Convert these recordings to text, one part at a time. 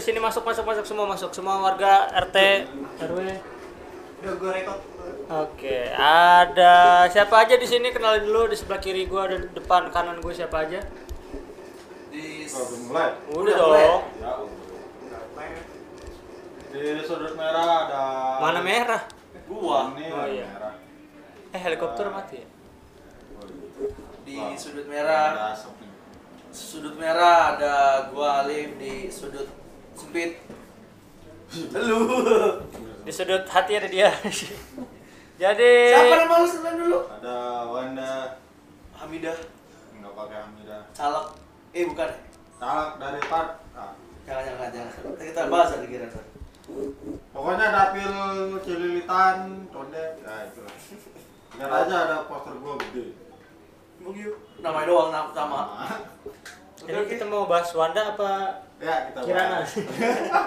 ke sini masuk masuk masuk semua masuk semua warga RT RW. Udah gue rekod. Oke, ada siapa aja di sini kenalin dulu di sebelah kiri gua dan depan kanan gue siapa aja? Di Oh, mulai. Udah, Udah dong. mulai. Ya, di sudut merah ada Mana merah? gua Ini Oh, iya. merah. Eh helikopter mati ya? di Wah, sudut ada merah. Sudut merah ada gua Alif di sudut sempit. Lu. Di sudut hati ada dia. Jadi Siapa nama lu sebelum dulu? Ada Wanda, Hamidah nggak pakai Hamidah. Calak. Eh bukan. Talak dari Part. Ah. Jangan jangan jangan. Kita bahas lagi kira Pokoknya dapil Cililitan, Condet, ya itulah. Lihat aja ada poster gua gede. Begitu. Namanya doang nama sama. Jadi kita mau bahas Wanda apa Ya, kita Kirana? bahas.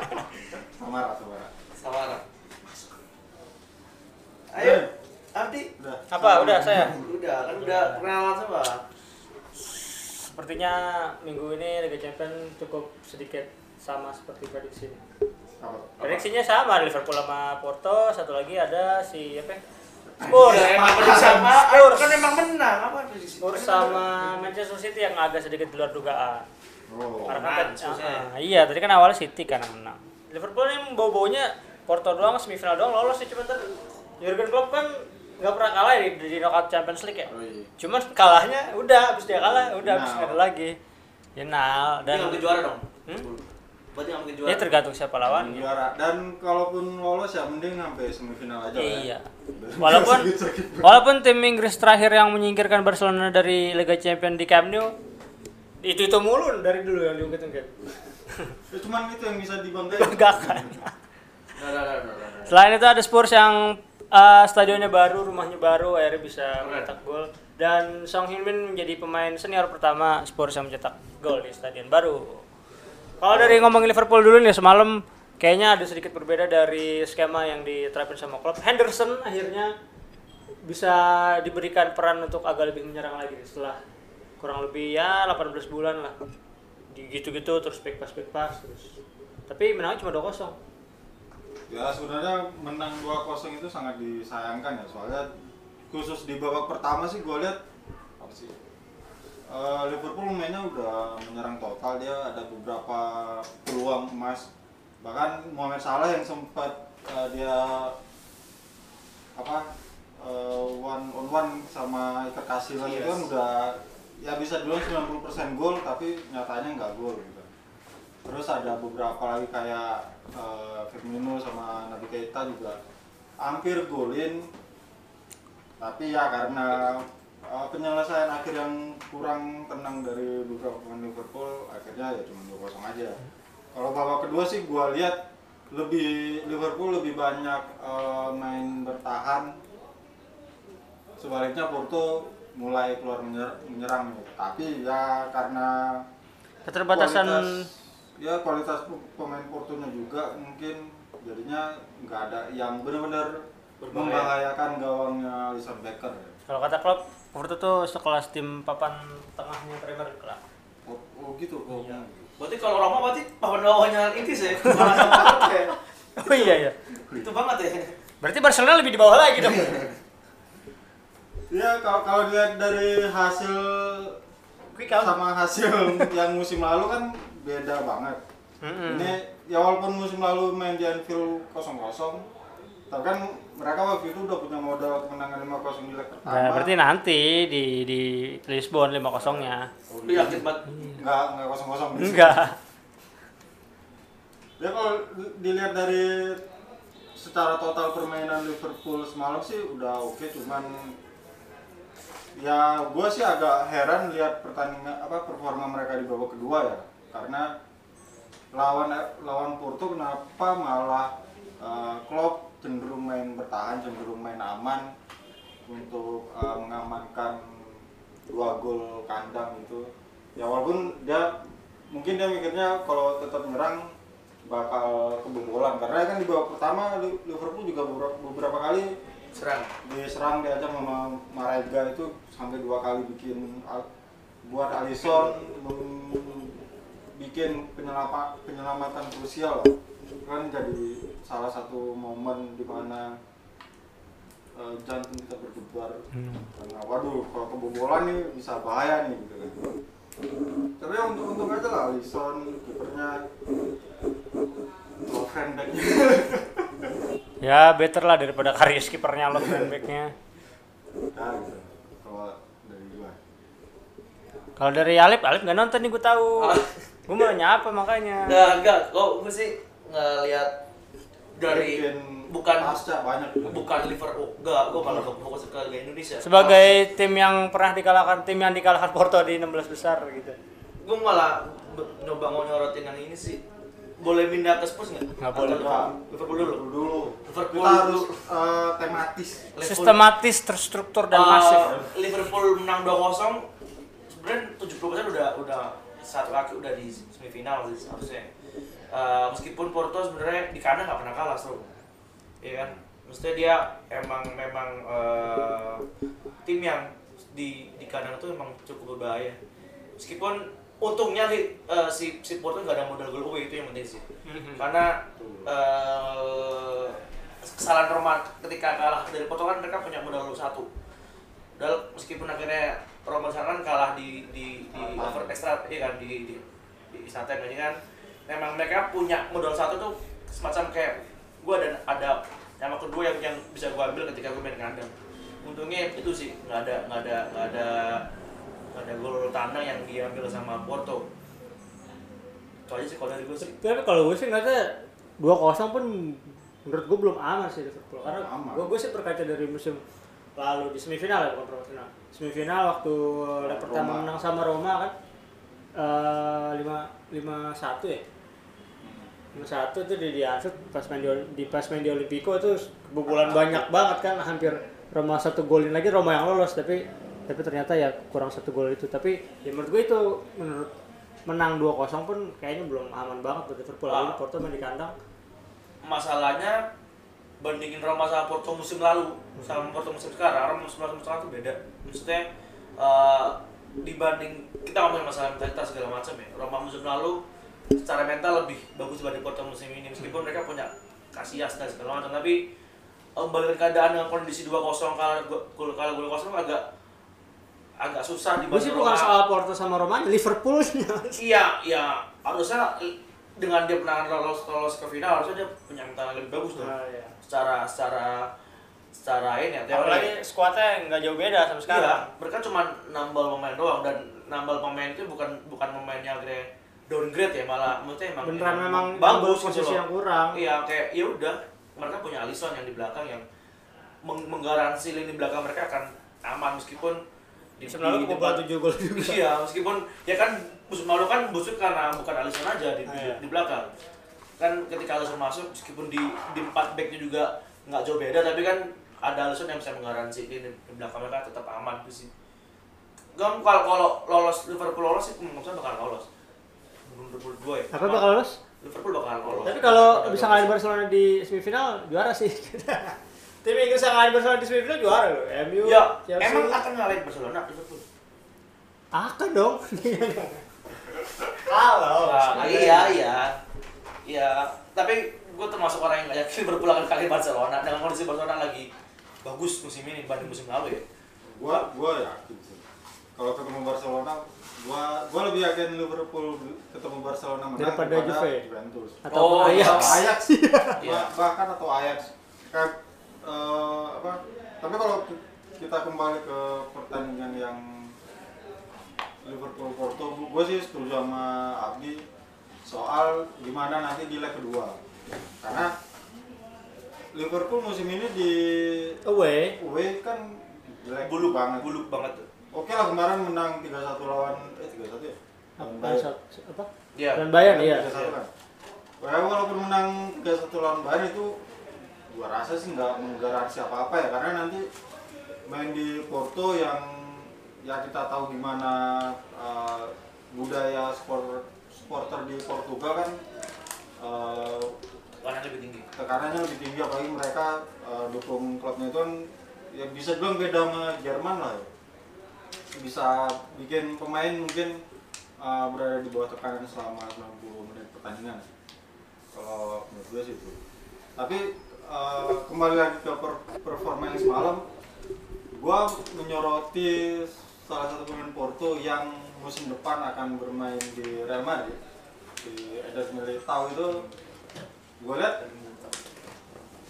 Samara, Samara. Samara. Ayo, Abdi. Udah. Apa? Udah saya. Udah kan udah kenalan sama. Sepertinya minggu ini Liga Champions cukup sedikit sama seperti prediksi. Apa? Prediksinya sama Liverpool sama Porto, satu lagi ada si apa? ya? Spurs. Ya, emang sama. Spurs. Kan emang menang apa prediksi? Spurs sama Manchester City yang agak sedikit di luar dugaan. Oh. Karena kan, ah, iya tadi kan awalnya City kan yang menang. Liverpool ini bau-baunya Porto doang semifinal doang lolos sih cuman tadi Jurgen Klopp kan nggak pernah kalah di, di knockout Champions League ya. Oh, iya. Cuman kalahnya udah habis dia kalah udah habis Final. nggak ada lagi. Final Dia dan nggak juara dong. Hmm? Berarti nggak mungkin juara. ya tergantung siapa Yang lawannya. juara dan kalaupun lolos ya mending sampai semifinal aja ya. Iya. Walaupun Sakit-sakit banget. walaupun tim Inggris terakhir yang menyingkirkan Barcelona dari Liga Champions di Camp Nou itu itu mulu dari dulu yang diungkit-ungkit. Ya, cuman itu yang bisa dibanggain Banggakan. Nah, nah, nah, nah, nah. Selain itu ada Spurs yang eh, stadionnya baru, rumahnya baru, akhirnya bisa mencetak gol. Dan Song Hyun Min menjadi pemain senior pertama Spurs yang mencetak gol di stadion baru. Kalau dari ngomongin Liverpool dulu nih semalam kayaknya ada sedikit berbeda dari skema yang diterapin sama klub. Henderson akhirnya bisa diberikan peran untuk agak lebih menyerang lagi setelah kurang lebih ya 18 bulan lah. Di gitu-gitu terus back pass back pass terus. Tapi menangnya cuma 2-0. ya sebenarnya menang 2-0 itu sangat disayangkan ya soalnya khusus di babak pertama sih gue lihat apa sih eh, Liverpool mainnya udah menyerang total dia ada beberapa peluang emas bahkan Mohamed Salah yang sempat eh, dia apa eh, one on one sama Iker Casillas itu kan Yes. udah ya bisa dibilang 90% gol tapi nyatanya nggak gol gitu. Terus ada beberapa lagi kayak eh, Firmino sama Nabi Keita juga hampir golin. Tapi ya karena eh, penyelesaian akhir yang kurang tenang dari beberapa pemain Liverpool akhirnya ya cuma 2-0 aja. Kalau babak kedua sih gua lihat lebih Liverpool lebih banyak eh, main bertahan. Sebaliknya Porto mulai keluar menyer- menyerang tapi ya karena Keterbatasan kualitas- ya kualitas pe- pemain Portonya juga mungkin jadinya nggak ada yang benar-benar membahayakan gawangnya Alisson Becker Kalau kata klub, Porto tuh sekelas tim papan tengahnya Premier League lah. oh, oh gitu oh, Iya. Berarti kalau Roma berarti papan bawahnya ini sih. Ya. Oh iya iya. Itu banget ya. Berarti Barcelona lebih di bawah lagi dong. ya kalau kalau dilihat dari hasil Quick count. sama hasil yang musim lalu kan beda banget Mm-mm. ini ya walaupun musim lalu main di Anfield 0-0 tapi kan mereka waktu itu udah punya modal kemenangan 5-0 di leg pertama Nah, berarti nanti di di Lisbon 5-0-nya. Lu yakin banget. nggak nggak kosong kosong Enggak. ya kalau dilihat dari secara total permainan Liverpool semalam sih udah oke cuman ya gue sih agak heran lihat pertandingan apa performa mereka di babak kedua ya. Karena lawan lawan Porto kenapa malah eh, Klopp cenderung main bertahan cenderung main aman untuk eh, mengamankan dua gol kandang gitu ya walaupun dia mungkin dia mikirnya kalau tetap nyerang bakal kebobolan. Karena kan di babak pertama Li- Liverpool juga beberapa kali Serang. diserang diancam sama Marega itu sampai dua kali bikin al- buat Alisson mem- bikin penyelama, penyelamatan krusial. Kan jadi salah satu momen di mana eh, jantung kita berdebar. Karena waduh kalau kebobolan nih bisa bahaya nih gitu kan. Tapi untuk untung aja lah Alisson kipernya Ya better lah daripada Karius kipernya lo backnya. ya gitu kalau dari gua Kalau dari Alip, Alip nggak nonton nih gue tahu. Ah. Gue mau nanya apa makanya. Nggak, enggak. Kok gue sih ngeliat dari bukan pasca banyak bukan Liverpool. Enggak, gue malah fokus ke Liga Indonesia. Sebagai tim yang pernah dikalahkan tim yang dikalahkan Porto di 16 besar gitu. gue malah nyoba mau nyorotin yang ini sih. Boleh pindah ke Spurs nggak? Nggak boleh, Liverpool? Liverpool dulu. dulu dulu Liverpool kita harus dulu. eh, tematis Liverpool- Sistematis, terstruktur dan Uh, masif. Liverpool menang 2-0 sebenarnya 70% udah udah satu kaki udah di semifinal sih harusnya. Uh, meskipun Porto sebenarnya di kandang nggak pernah kalah seru. Iya kan? Maksudnya dia emang memang uh, tim yang di di kandang itu emang cukup berbahaya. Meskipun untungnya di, uh, si si Porto nggak ada modal gol away itu yang penting sih. Karena uh, kesalahan Roma ketika kalah dari Porto kan mereka punya modal gol satu. Padahal meskipun akhirnya Roma sekarang kalah di di di over extra iya kan di di di extra time ini kan memang mereka punya modal satu tuh semacam kayak gua ada ada nama kedua yang yang bisa gua ambil ketika gua main kandang. Untungnya itu sih nggak ada nggak ada nggak ada ada gol tandang yang diambil sama Porto. Itu aja sih kalau dari gua sih. Tapi kalau gue sih ngeliatnya 2-0 pun menurut gue belum aman sih Liverpool. Karena Aman. gue gue sih berkaca dari musim lalu di semifinal ya bukan perempat Semifinal waktu leg pertama Roma. menang sama Roma kan eh lima lima satu ya lima satu itu di diansut pas main di, di pas main di Olimpico itu kebobolan banyak banget kan hampir Roma satu golin lagi Roma yang lolos tapi tapi ternyata ya kurang satu gol itu. Tapi ya menurut gue itu menurut menang 2-0 pun kayaknya belum aman banget buat Liverpool. Ah. Porto main di kandang. Masalahnya bandingin Roma sama Porto musim lalu sama Porto musim sekarang Roma musim lalu musim sekarang tuh beda. Maksudnya eh, dibanding kita ngomongin masalah mentalitas segala macam ya. Roma musim lalu secara mental lebih bagus dibanding Porto musim ini meskipun mereka punya Casillas dan segala macam. Tapi balik keadaan dengan kondisi 2-0 kalah gol kalah gol kosong agak agak susah gue dibanding sih bukan soal Porto sama Roma Liverpool Iya, iya. Harusnya dengan dia pernah lolos lolos ke final harusnya dia punya mental yang lebih bagus dong. Nah, iya. Secara secara secara ini ya. teori. apalagi skuadnya nggak jauh beda sama sekarang Iya, mereka cuma nambal pemain doang dan nambal pemain itu bukan bukan pemain yang akhirnya downgrade ya malah maksudnya emang beneran memang bagus posisi gitu loh. yang kurang Iya, kayak ya udah mereka punya Alisson yang di belakang yang meng- menggaransi lini belakang mereka akan aman meskipun di, musim lalu kebobolan 7 gol juga Iya, meskipun ya kan musim lalu kan busuk karena bukan Alisson aja di, di, Iya. di belakang. Kan ketika Alisson masuk meskipun di di empat backnya juga nggak jauh beda tapi kan ada Alisson yang bisa menggaransi di, di belakang mereka tetap aman itu sih. Gam kalau kalau lolos Liverpool lolos sih menurut saya bakal lolos. Menurut menurut gue ya. apa bakal lolos Liverpool bakal lolos. tapi kalau bisa ngalahin Barcelona di semifinal juara sih tim Inggris yang ngalahin Barcelona di semifinal juara loh MU Ya, Chelsea. emang akan ngalahin Barcelona Liverpool. akan dong. Kalau. Nah, iya iya. Iya tapi gue termasuk orang yang gak yakin Liverpool akan kali Barcelona. Dengan kondisi Barcelona lagi bagus musim ini dibanding musim lalu ya. Gua gua yakin sih. Kalau ketemu Barcelona gua gua lebih yakin Liverpool ketemu Barcelona menang Daripada Juve? Juventus. Atau Oh, Ajax. Iya. Ajax Iya. Bah- bahkan atau Ajax eh, apa? Tapi kalau ki- kita kembali ke pertandingan yang Liverpool Porto gue sih setuju sama Abdi soal gimana nanti di leg kedua. Karena Liverpool musim ini di away. Away kan jelek buluk banget. buluk banget. Tuh oke lah kemarin menang 3-1 lawan eh 3-1 ya? Lawan apa Bayern. apa? Iya. dan Bayern iya. 3-1 kan. Walaupun menang 3-1 lawan Bayern itu gua rasa sih nggak menggaransi apa-apa ya karena nanti main di Porto yang ya kita tahu gimana eh, budaya sport supporter di Portugal kan eh, karena lebih tinggi. tekanannya lebih tinggi apalagi mereka eh, dukung klubnya itu kan ya bisa bilang beda sama Jerman lah ya. bisa bikin pemain mungkin uh, berada di bawah tekanan selama 90 menit pertandingan. Kalau menurut gue sih itu. Tapi uh, kembali lagi ke per- performa yang semalam gue menyoroti salah satu pemain Porto yang musim depan akan bermain di Real Madrid. Di Eder Militao itu gue lihat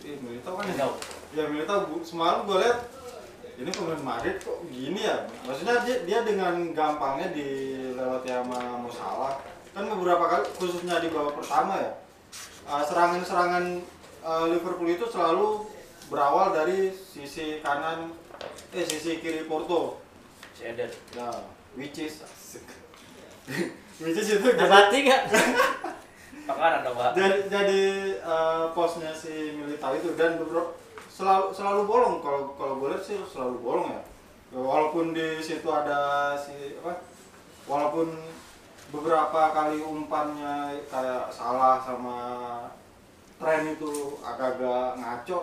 Ih, Militao kan Militao. ya Militao. Bu- semalam gue lihat ini pemain Madrid kok gini ya? Maksudnya dia, dia dengan gampangnya dilewati sama Mo Salah. Kan beberapa kali khususnya di babak pertama ya uh, serangan-serangan uh, Liverpool itu selalu berawal dari sisi kanan eh sisi kiri Porto Si Eder. ya which is which is itu jadi, Mati nggak? Makanan dong, Pak. jadi, jadi uh, posnya si Militao itu dan beberapa selalu selalu bolong kalau kalau lihat sih selalu bolong Ya, walaupun di situ ada si apa walaupun beberapa kali umpannya kayak salah sama tren itu agak-agak ngaco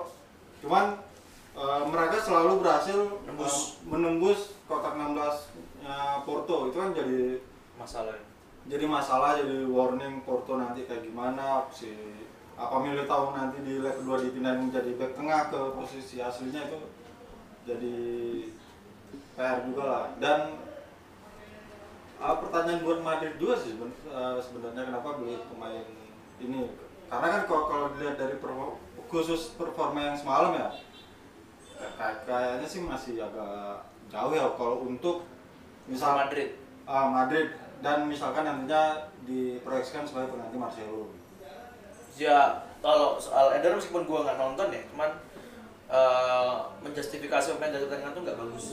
cuman eh, mereka selalu berhasil Menembus. eh, menembus kotak 16 nya Porto itu kan jadi Masalah. jadi masalah jadi warning Porto nanti kayak gimana si apa Militao nanti di leg kedua dipindahin menjadi back tengah ke posisi aslinya itu jadi PR juga lah dan ah, pertanyaan buat Madrid juga sih eh, sebenarnya kenapa beli pemain ini karena kan kalau kalau dilihat dari perform- khusus performa yang semalam ya kayak- kayaknya sih masih agak jauh ya kalau untuk misal Madrid. Ah, Madrid dan misalkan nantinya diproyeksikan sebagai pengganti Marcelo. Ya, kalau soal Eder meskipun gua nggak nonton ya, cuman eh, menjustifikasi pemain dari pertandingan tuh nggak bagus.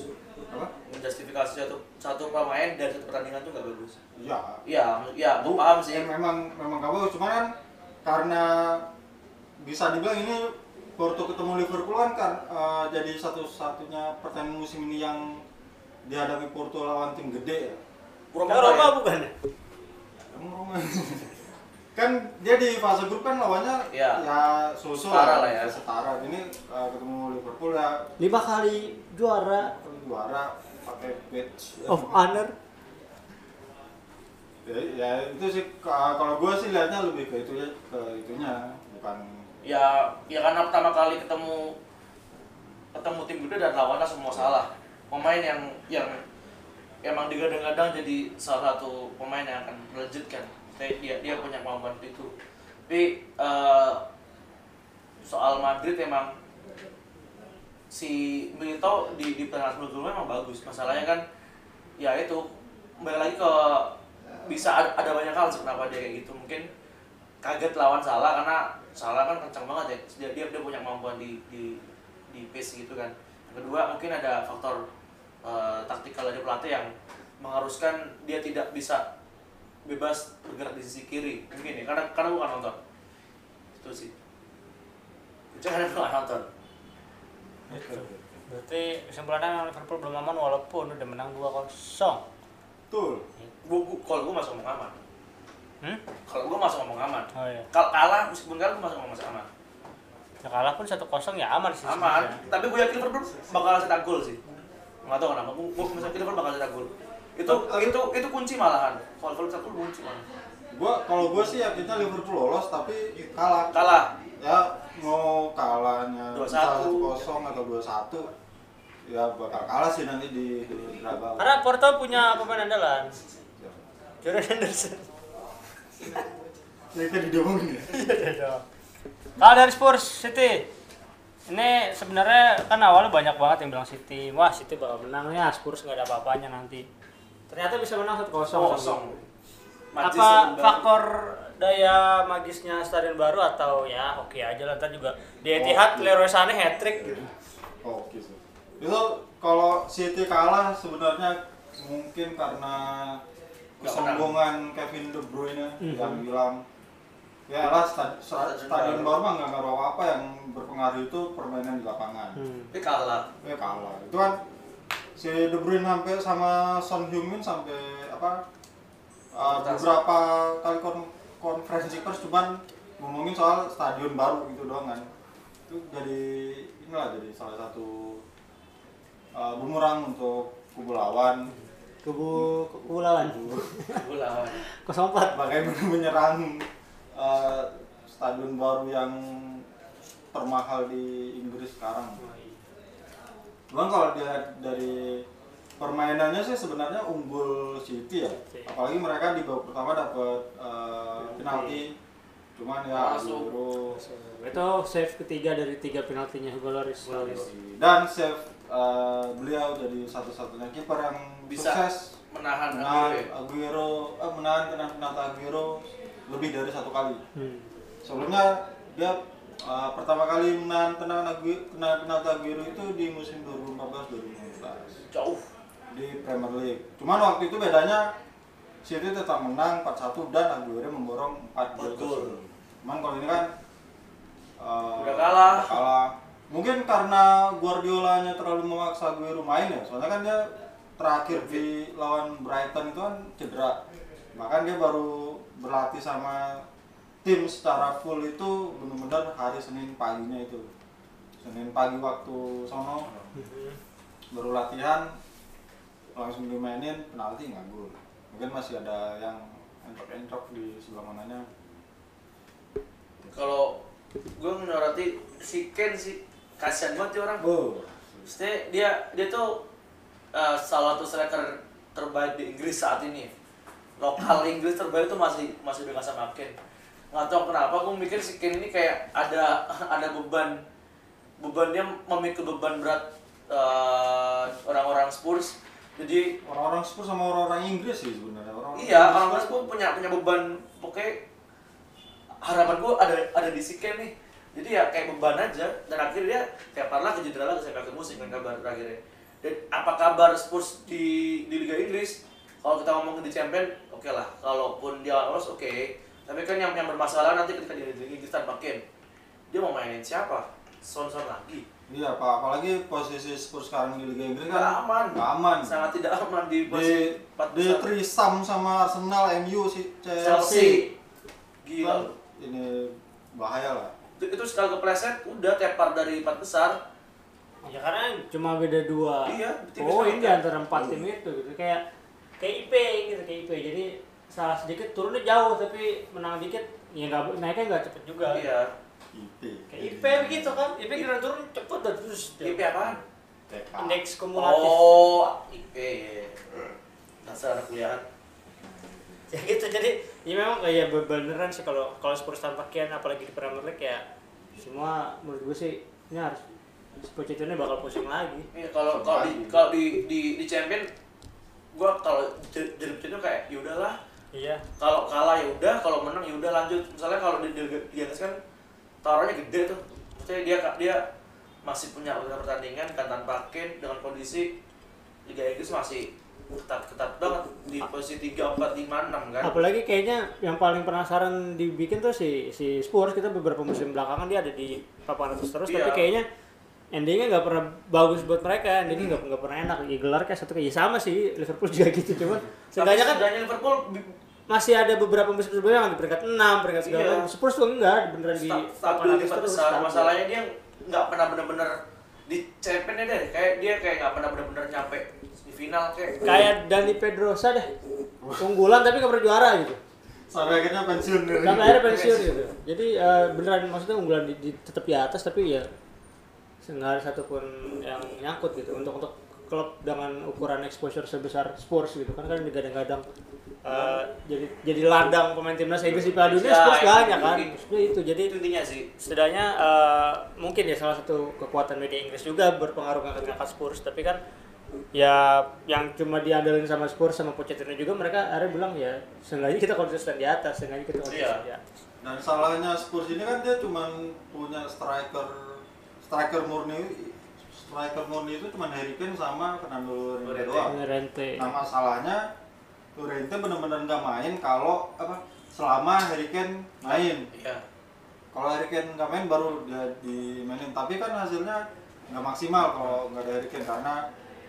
Apa? Menjustifikasi satu satu pemain dari satu pertandingan tuh nggak bagus. Ya. Iya, ya, gua paham sih. Ya, memang memang gak bagus, cuman kan karena bisa dibilang ini Porto ketemu Liverpool kan, kan eh, jadi satu-satunya pertandingan musim ini yang dihadapi Porto lawan tim gede ya. Kurang apa Roma ya? bukan? Emang Roma. kan dia di fase grup kan lawannya Ya. ya so-so Setara lah ya. Setara. Ini eh, ketemu Liverpool ya Lima kali juara juara pakai badge of honor. Ya, itu sih ka- kalau gue sih lihatnya lebih ke itu ya ke itunya bukan Ya, ya karena pertama kali ketemu ketemu tim gede dan lawannya semua salah. Pemain yang yang emang digadang-gadang jadi salah satu pemain yang akan melejitkan. Dia dia, punya kemampuan itu. Tapi eh, soal Madrid emang si Militao di di pertandingan sebelumnya emang bagus. Masalahnya kan ya itu kembali lagi ke bisa ada, ada banyak hal sih kenapa dia kayak gitu. Mungkin kaget lawan salah karena salah kan kencang banget ya. Dia dia, dia punya kemampuan di di di pace gitu kan. Yang kedua mungkin ada faktor eh, taktikal dari pelatih yang mengharuskan dia tidak bisa bebas bergerak di sisi kiri. Mungkin ya karena karena bukan nonton. Itu sih. Itu karena bukan nonton Berarti kesimpulannya Liverpool belum aman walaupun udah menang 2-0. betul gua, gua kalau gua masuk ngomong aman Hmm? kalau gua masuk ngomong aman Oh iya. kalau kalah meskipun kalah gua masuk ngomong masih aman Ya kalah pun 1-0 ya aman sih. aman sebenarnya. tapi gue yakin Liverpool bakal cetak gol sih nggak tahu kenapa gue gue yakin Liverpool bakal cetak gol itu Tapi- itu itu kunci malahan kalau kalau cetak gol kunci malah gua kalau gue sih yakinnya Liverpool lolos tapi kalah kalah ya mau kalahnya 2-1. satu kosong atau dua satu ya bakal kalah sih nanti di di Dragao. Karena Porto punya pemain andalan. Jordan Henderson. Yang tadi diomongin ya. Kalau dari Spurs City, ini sebenarnya kan awalnya banyak banget yang bilang City, wah City bakal menang ya, Spurs nggak ada apa-apanya nanti. Ternyata bisa menang 1-0. kosong Apa faktor daya magisnya stadion baru atau ya oke aja lah ntar juga di Etihad. Leroy Sané hat trick gitu. Oke sih. Itu kalau City kalah sebenarnya mungkin karena kesombongan Kevin De Bruyne Mhm. yang bilang ya lah stad- sta- Stadion baru. mah nggak ngaruh apa yang berpengaruh itu permainan di lapangan. Hmm. tapi kalah Ya kalah. Itu kan si De Bruyne sampai sama Son Heung-min sampai apa uh, beberapa kali kon- konferensi pers cuman ngomongin soal stadion baru gitu doang kan. Itu jadi inilah jadi salah satu uh, bumerang untuk kubu lawan. Kubu kubu lawan Gue lawan. 04 bagaimana menyerang eh, stadion baru yang termahal di Inggris sekarang. Cuman kalau dia dari permainannya sih sebenarnya unggul City ya. City. Apalagi mereka di babak pertama dapat eh, penalti. Cuman ya. Aguero itu save ketiga dari tiga penaltinya Hugo Lloris dan save eh, beliau jadi satu-satunya kiper yang Bisa sukses Menahan menahan Aguero. Eh, menahan kena penalti Aguero lebih dari satu kali. hmm. Sebelumnya dia uh, pertama kali menahan tendangan Aguero, kena penalti Aguero itu di musim 2014-2015 Jauh. di Premier League. Cuman waktu itu bedanya City tetap menang 4-1 dan Aguero memborong 4 gol. Empat gol. Cuman kalau ini kan uh, Udah kalah. udah kalah. Mungkin karena Guardiolanya terlalu memaksa Aguero main ya. Soalnya kan dia terakhir di lawan Brighton itu kan cedera. Bahkan dia baru berlatih sama tim secara full itu benar-benar hari Senin paginya itu. Senin pagi waktu sono baru latihan langsung dimainin penalti nggak gol. Mungkin masih ada yang entok-entok di sebelah mananya. Kalau gue menyoroti si Ken sih kasihan banget dia orang. Oh, Maksudnya dia dia tuh uh, salah satu striker terbaik di Inggris saat ini. Lokal Inggris terbaik tuh masih masih dengan sama Ken. Nggak tahu kenapa gue mikir si Ken ini kayak ada ada beban beban dia memikul beban berat uh, orang-orang Spurs. Jadi orang-orang Spurs sama orang-orang Inggris sih sebenarnya. Orang iya orang-orang Spurs punya punya beban pokoknya harapan gue ada ada di si Ken nih. Jadi ya kayak beban aja dan akhirnya kayak Parla ke lagi sampai akhir musim kan kabar terakhirnya. Dan apa kabar Spurs di di Liga Inggris? Kalau kita ngomongin di Champion, oke lah. Kalaupun dia lolos, oke. Tapi kan yang yang bermasalah nanti ketika di Liga Inggris tanpa Kane, dia mau mainin siapa? Son Son lagi. Iya, apa apalagi posisi Spurs sekarang di Liga Inggris kan aman. nggak aman. Sangat tidak aman di Di posisi di besar. trisam sama Arsenal, MU sih Chelsea. Gila. Kan ini bahaya lah. Itu, itu sekali kepleset, udah tepar dari empat besar. ya karena cuma beda dua Iya, sama di kan. antara empat tim itu gitu kayak kayak IP gitu kayak IP jadi salah sedikit turunnya jauh tapi menang dikit ya nggak naiknya nggak cepet juga Iya. IP. kayak IP begitu kan IP kira turun cepet dan terus IP apaan? TK. indeks kumulatif Oh, IP. ya. Dasar anak kuliahan. ya gitu jadi ya memang kayak be- beneran sih kalau kalau Spurs tanpa Kian apalagi di Premier League ya semua menurut gue sih ini harus Pochettino bakal pusing lagi. Iya, kalau kalau di kalau di di di champion gua kalau jadi jadi itu kayak ya udahlah. Iya. Kalau kalah ya udah kalau menang ya udah lanjut. Misalnya kalau di di di atas kan taruhannya gede tuh. Maksudnya dia dia masih punya beberapa pertandingan kan tanpa Kane dengan kondisi Liga Inggris masih ketat-ketat banget. Di posisi 3, 4, 5, 6 kan. Apalagi kayaknya yang paling penasaran dibikin tuh si si Spurs. Kita beberapa musim belakangan dia ada di papan atas terus. Iya. tapi kayaknya endingnya nggak pernah bagus buat mereka. Endingnya nggak nggak pernah enak. Ya gelar kayak satu kayak ya sama sih Liverpool juga gitu. Cuman seenggaknya kan Liverpool masih ada beberapa musim sebelumnya yang di peringkat 6, peringkat segala Iya. Spurs tuh enggak beneran di sta- papan stabil di terus, besar. masalahnya dia nggak pernah bener-bener di championnya deh kayak dia kayak nggak pernah bener-bener nyampe di final kayak kayak Dani Pedrosa deh. Unggulan tapi nggak pernah juara gitu. Sampai akhirnya pensiun. Dari sampai akhirnya pensiun gitu. Jadi eh, beneran maksudnya unggulan di, di- tetap di atas tapi ya nggak ada satupun yang nyangkut gitu. Untuk untuk klub dengan ukuran exposure sebesar Spurs gitu. Kan kan digadang-gadang eh, jadi jadi ladang pemain timnas Inggris di Piala Dunia Ya, banyak kan mungkin. Maksudnya itu jadi itu intinya sih setidaknya eh, mungkin ya salah satu kekuatan media Inggris juga berpengaruh ngangkat-ngangkat Spurs tapi kan ya yang cuma diandalkan sama Spurs sama Pochettino juga mereka akhirnya bilang ya seenggaknya kita konsisten di atas seenggaknya kita konsisten Iya. di atas Dan salahnya Spurs ini kan dia cuma punya striker striker murni striker murni itu cuma Harry Kane sama Fernando Llorente doang. Nah masalahnya Llorente benar-benar nggak main kalau apa selama Harry Kane main. iya. Kalau Harry Kane nggak main baru dia dimainin. Tapi kan hasilnya nggak maksimal kalau nggak ada Harry Kane karena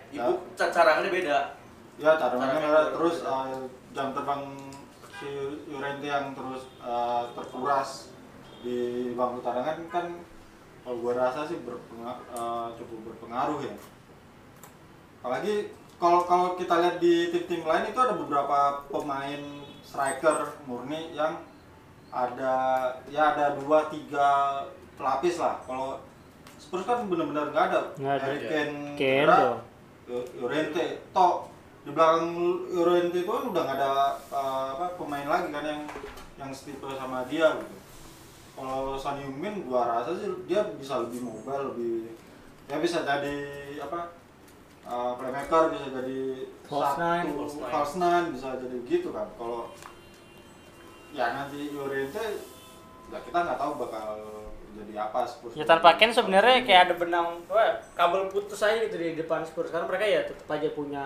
ibu ca- carangannya beda. Ya cara Cara mainnya terus uh, jam terbang si Llorente yang terus uh, terkuras di bangku cadangan kan kalau gua rasa sih berpengaruh, cukup berpengaruh ya. Apalagi kalau kalau kita lihat di tim-tim lain itu ada beberapa pemain striker murni yang ada ya ada dua tiga pelapis lah. Kalau Spurs kan benar-benar nggak ada. Nggak ada. Harry Kane Kane Llorente. Di belakang Llorente itu kan udah nggak ada uh, apa pemain lagi kan yang yang setipe sama dia gitu. Kalau Son Heung-min gua rasa sih dia bisa lebih mobile lebih ya bisa jadi apa uh, playmaker bisa jadi False nine. satu False nine. false nine bisa jadi gitu kan kalau ya nanti Llorente ya kita nggak tahu bakal jadi apa Spurs Ya tanpa Ken sebenarnya kayak ada benang wah, kabel putus aja gitu di depan Spurs karena mereka ya tetap aja punya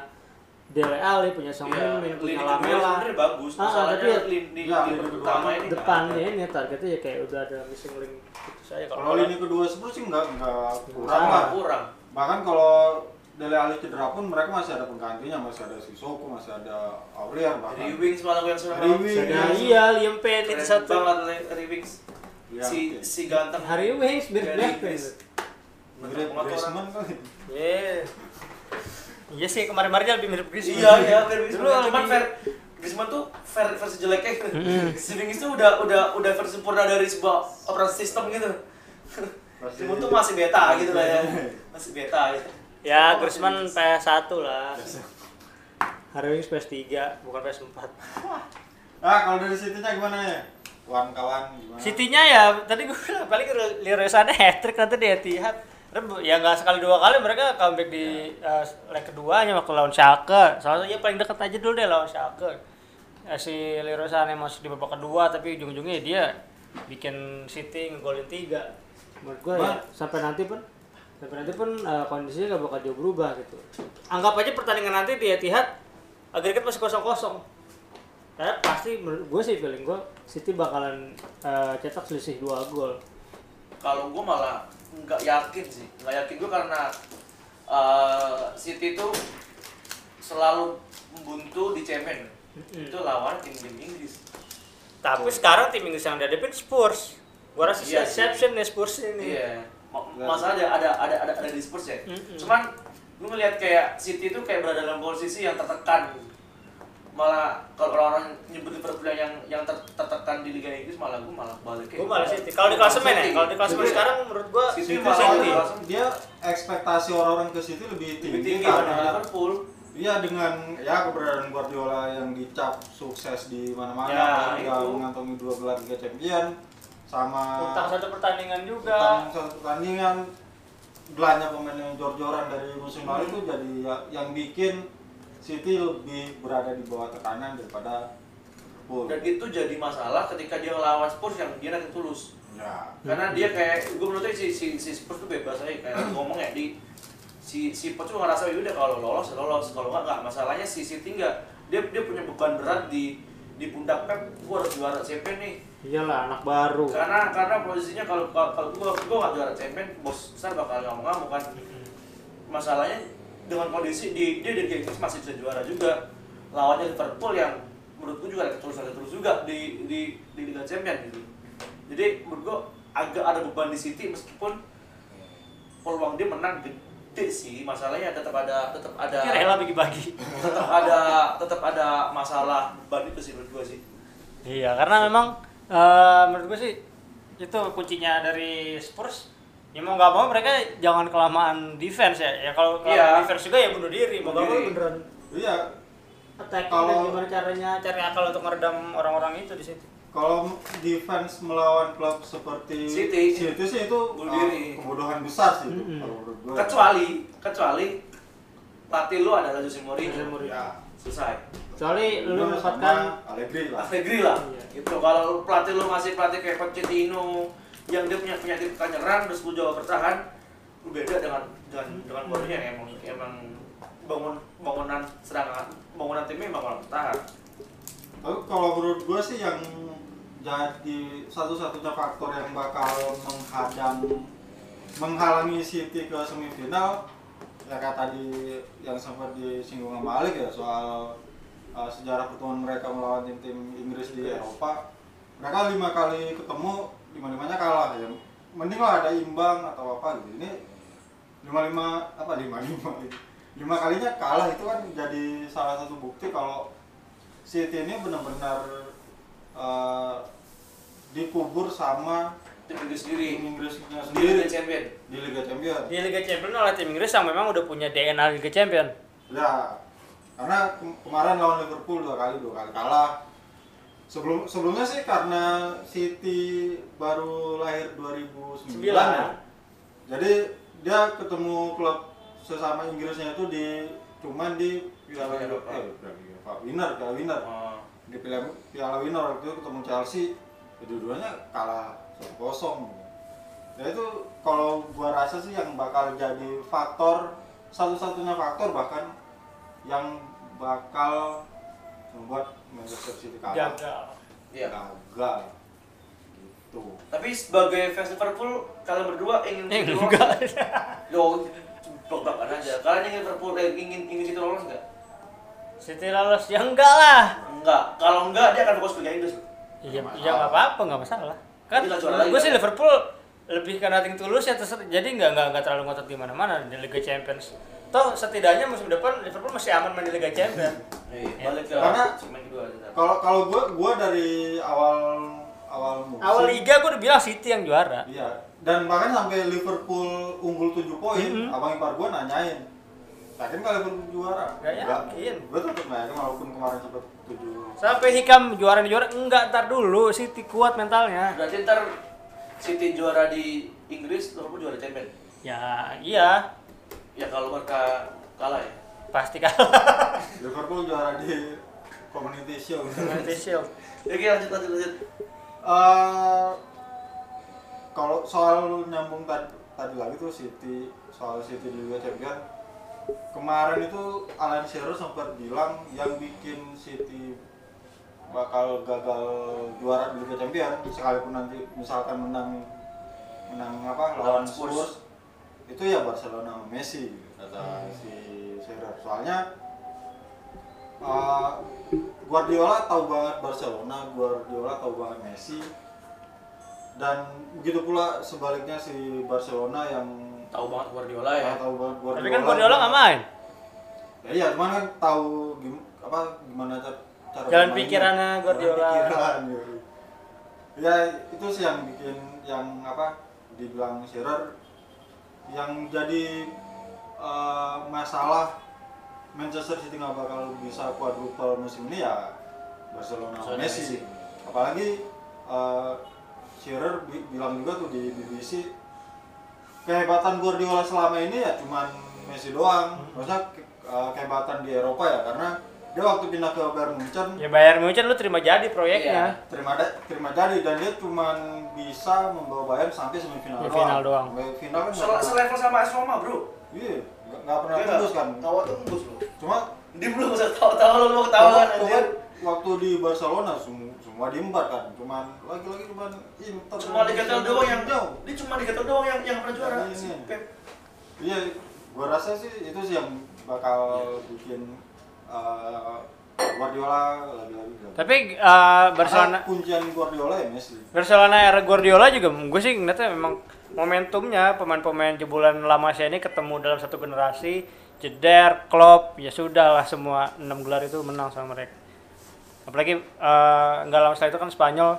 Dele Alli, punya Song Iya, Heung-min, punya Lamela. sebenarnya bagus. Ah, Masalahnya tapi ya- lini, Ya, lini pertama ini nggak Depannya ini targetnya ya kayak udah ada missing link putus aja kalau lini kedua Spurs sih nggak nggak kurang Ah. lah kurang. bahkan kalau Dele Alli cedera pun mereka masih ada penggantinya masih ada Sissoko masih ada Aurier bahkan Dari Wings malah yang sudah. Nah, iya, Liam Payne itu Keren satu. banget Harry Wings. Ya, Si oke. si ganteng. Harry Winks mirip Dari. Inggris. mirip. Griezmann kali Iya. Iya sih kemarin-kemarin lebih mirip Griezmann. Iya iya Wings. Dulu Cuman Fer Griezmann tuh ver versi jeleknya gitu. Si Wings itu udah udah udah versi sempurna dari sebuah operasi sistem gitu. Griezmann tuh masih beta gitu lah ya. Masih beta gitu. Ya, Oh, Griezmann masih- PS1 lah. Harry Winks PS3, bukan PS4. ah kalau dari City-nya gimana ya kawan-kawan gimana City-nya ya tadi gue bilang paling Leroy Sané hat-trick nanti di Etihad. Ya nggak sekali dua kali mereka comeback di eh, leg keduanya waktu lawan Schalke. Soalnya ya paling deket aja dulu deh lawan Schalke. Ya, si Leroy Sané masuk di babak kedua tapi ujung-ujungnya dia bikin City ngegolin tiga. Menurut gue ya, sampai nanti pun sampai nanti pun eh, kondisinya nggak bakal jauh berubah gitu. Anggap aja pertandingan nanti di Etihad agregat masih kosong kosong. Karena pasti menurut gue sih feeling gue City bakalan eh, cetak selisih dua gol. Kalau gue malah nggak yakin sih, nggak yakin gue karena eh, City itu selalu buntu di cemen. Mm-mm. Itu lawan tim-tim Inggris. Tapi sekarang tim Inggris yang dihadapin Spurs. Gua rasa Iya exception nih Spurs ini. Iya. Ma- Masalah ada ada ada ada, ada di Spurs ya. Mm-mm. Cuman gue ngeliat kayak City itu kayak berada dalam posisi yang tertekan. Malah kalau orang-orang nyebut Liverpool yang yang ter- tertekan di Liga Inggris malah gue malah balik Gue malah City. Kalau di klasemen ya, kalau di klasemen sekarang menurut gua City City malah City. dia ekspektasi orang-orang ke City lebih tinggi, lebih tinggi karena Liverpool. Iya dengan ya keberadaan Guardiola yang dicap sukses di mana-mana, Ya, mengantongi dua gelar Liga Champion sama utang satu pertandingan juga. utang satu pertandingan belanja pemain yang jor-joran dari musim lalu itu jadi ya- yang bikin City lebih berada di bawah tekanan daripada Liverpool. Dan itu jadi masalah ketika dia ngelawan Spurs yang dia nanti tulus. Ya. Karena dia kayak gue menurutnya si, si, si Spurs tuh bebas aja kayak ngomong ya di si si Spurs tuh ngerasa ya udah kalau lolos ya lolos kalau nggak nggak masalahnya si City nggak dia dia punya beban berat di di pundak Pep gue harus juara champion nih. Iyalah anak baru. karena karena posisinya kalau kalau gue gue nggak juara champion bos besar bakal ngamuk-ngamuk kan. Masalahnya dengan kondisi di dia di Inggris masih bisa juara juga. Lawannya Liverpool yang menurut gue juga ada terus juga di di di Liga Champion gitu. Jadi menurut gue agak ada beban di City meskipun peluang dia menang gede sih masalahnya tetap ada tetap ada Ini rela bagi-bagi. tetap ada tetap ada masalah beban itu sih menurut gue sih Iya, karena memang eh, menurut gue sih itu kuncinya dari Spurs. Ya mau nggak mau mereka jangan kelamaan defense ya. Ya kalau Iya. defense juga ya bunuh diri. Mau nggak mau diri. beneran Iya, attack Kalau- dan gimana caranya cari akal untuk meredam orang-orang itu di situ. Kalau defense melawan klub seperti City. City sih itu Bunuh uh, kebodohan besar sih itu, Mm-mm. kalau menurut gue. kecuali kecuali pelatih lu adalah Jose Mourinho Jose Mourinho. Ya. selesai Kecuali lu Sama mendapatkan Allegri lah. Allegri lah Iya. gitu kalau pelatih lu masih pelatih kayak Pochettino yang dia punya penyakit bukan nyerang terus lu jawa bertahan lu beda dengan dengan dengan Mourinho yang emang emang bangun bangunan serangan bangunan timnya emang malah bertahan Tapi kalau menurut gue sih yang jadi satu-satunya faktor yang bakal menghadang menghalangi City ke semifinal ya kayak tadi yang sempat disinggung sama Alik ya soal uh, sejarah pertemuan mereka melawan tim-tim Inggris di Eropa. Mereka lima kali ketemu lima limanya kalah ya. Mending lah ada imbang atau apa gitu. Ini lima lima apa lima lima lima kalinya kalah itu kan jadi salah satu bukti kalau City ini benar-benar eh, dikubur sama tim Inggris sendiri tim Inggrisnya di sendiri Liga Champion di Liga Champions. Di Liga Champions oleh tim Inggris yang memang udah punya DNA Liga Champions. Ya, karena ke- kemarin lawan Liverpool dua kali dua kali kalah. Sebelum sebelumnya sih karena City baru lahir 2009 ya. Sembilan. Jadi dia ketemu klub sesama Inggrisnya itu di cuman di Piala Eropa, eh, Piala Eropa, winner, Piala winner. Oh. Di Piala, Piala winner waktu itu ketemu Chelsea, kedua-duanya kalah 1-0. Ya itu kalau gua rasa sih yang bakal jadi faktor satu-satunya faktor bahkan yang bakal membuat Manchester City kalah. Gagal. Iya. Gagal. Gitu. Tapi sebagai fans Liverpool, kalian berdua ingin Eh, enggak. nggak? Yo, belak-belakan aja. Kalian ingin Liverpool eh, ingin ingin City lolos nggak? City lolos ya enggak lah. Enggak. Kalau enggak, dia akan fokus Liga Inggris. Iya, ya nggak apa-apa, nggak masalah. Kan gue lagi, sih? Liverpool lebih karena ting tulus ya terserah. Jadi nggak nggak nggak terlalu ngotot di mana-mana di Liga Champions. Toh setidaknya musim depan Liverpool masih aman main di Liga Champions. Iya, balik ke Karena-. Kalau kalau gua gua dari awal awal musim Awal liga gue udah bilang City yang juara. Iya, dan bahkan sampai Liverpool unggul 7 poin, Mhm. abang ipar gua nanyain, yakin kalau Liverpool juara? Nggak yakin. Gue tetap nggak yakin walaupun kemarin sempat 7 Sampai Hikam juara juara enggak ntar dulu City kuat mentalnya. Berarti ntar City juara di Inggris, Liverpool juara Champion. Ya iya Ya kalau mereka kalah ya. pasti kalah. Liverpool juara di Community Shield. Community Shield. Ya, Oke, lanjut lanjut lanjut. Eh, kalau soal nyambung tadi, tadi lagi tuh City soal City di Liga Champions kemarin itu Alan Shearer sempat bilang yang bikin City bakal gagal juara di Liga Champions sekalipun nanti misalkan menang menang apa lawan Spurs. Itu ya Barcelona sama Messi kata si Shearer soalnya eh, Guardiola tahu banget Barcelona, Guardiola tahu banget Messi dan begitu pula sebaliknya si Barcelona yang Tahu banget Guardiola ya. nggak tahu banget Guardiola. Tapi kan Guardiola nggak main. Ya iya, cuman kan tahu gim, apa gimana cara, cara Jalan pikirannya Guardiola. Jalan pikiran, ya. Ya itu sih yang bikin yang apa dibilang Shearer yang jadi eh, masalah Manchester City nggak bakal bisa quadruple musim ini ya Barcelona Barcelona, Messi. Messi. Apalagi eh, Shearer bi- bilang juga tuh di BBC kehebatan Guardiola selama ini ya cuman Messi doang. Maksudnya ke- eh, kehebatan di Eropa ya karena dia waktu pindah ke Bayern Munchen Ya Bayern Munchen lu terima jadi proyeknya. terima da- terima jadi dan dia cuman bisa membawa Bayern sampai semifinal Ya, final doang. Final kan Sel- Selevel sama AS Roma, Bro. Iya, nggak nggak pernah Iya tembus kan. Tuh tembus lu. Cuma Dia belum bisa tahu-tahu lu mau ketahuan anjir. waktu di Barcelona semua semua diembat kan. Cuman lagi-lagi cuman Inter. Cuma dikatel doang yang jauh. dia cuma dikatel doang yang yang pernah juara. Ini. Si Pep. Iya, gua rasa sih itu sih yang bakal bikin eh, Guardiola lagi-lagi. Tapi uh, Barcelona Karena kuncian Guardiola ya Messi. Barcelona era Guardiola juga gue sih ngeliatnya memang momentumnya pemain-pemain jebolan lama saya ini ketemu dalam satu generasi jeder Klopp ya sudah lah semua enam gelar itu menang sama mereka apalagi eh, nggak lama setelah itu kan Spanyol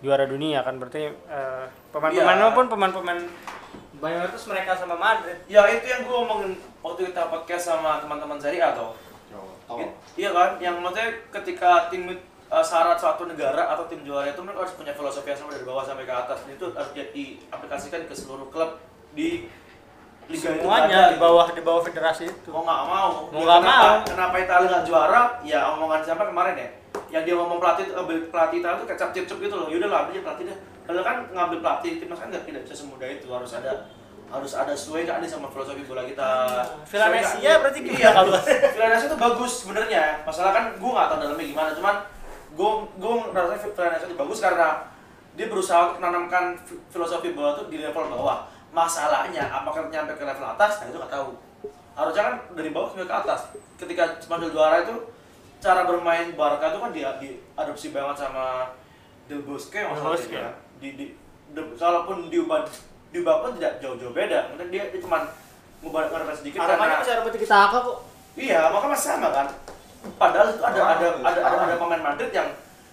juara dunia kan berarti eh, pemain-pemain Iya. maupun pemain-pemain mayoritas mereka sama Madrid Ya itu yang gue omongin waktu kita podcast sama teman-teman Serie A tau. Jauh. Tahu. I- Iya kan, yang maksudnya ketika tim uh, syarat suatu negara atau tim juara itu mereka harus punya filosofi yang sama dari bawah sampai ke atas. Dan itu harus di- diaplikasikan ke seluruh klub di liga itu semuanya ada, di bawah di bawah federasi itu Mau nggak mau. Mau Ya, nggak kenapa, mau. Kenapa Italia nggak juara? Ya omongan siapa kemarin ya? Yang dia ngomong pelatih ambil pelatih Italia itu kecap cip gitu loh. Yaudah lah ambil aja pelatih deh. Padahal kan ngambil pelatih timnas kan nggak tidak bisa semudah itu. Harus ada harus ada sesuai nggak nih sama filosofi bola kita. Sesuai nggak? berarti gimana Iya, kalau- Villanesia itu bagus sebenarnya. Masalah kan gue nggak tahu dalamnya gimana. Cuman gue gue ngerasa Villanesia itu bagus karena dia berusaha untuk menanamkan fi- filosofi bola itu di level bawah. Masalahnya apakah nyampe ke level atas? Nah itu nggak tahu. Harusnya kan dari bawah sampai ke atas. Ketika Spanyol juara itu cara bermain Barca itu kan dia diadopsi banget sama Del Bosque Bosque. ya. Di, di, de- kalaupun diubah diubah pun tidak jauh-jauh beda. Mungkin dia, dia cuman ngubah ngubah sedikit karena masih Arema kita kok. iya maka masih sama kan padahal itu ada ada ada ada, ada pemain Madrid yang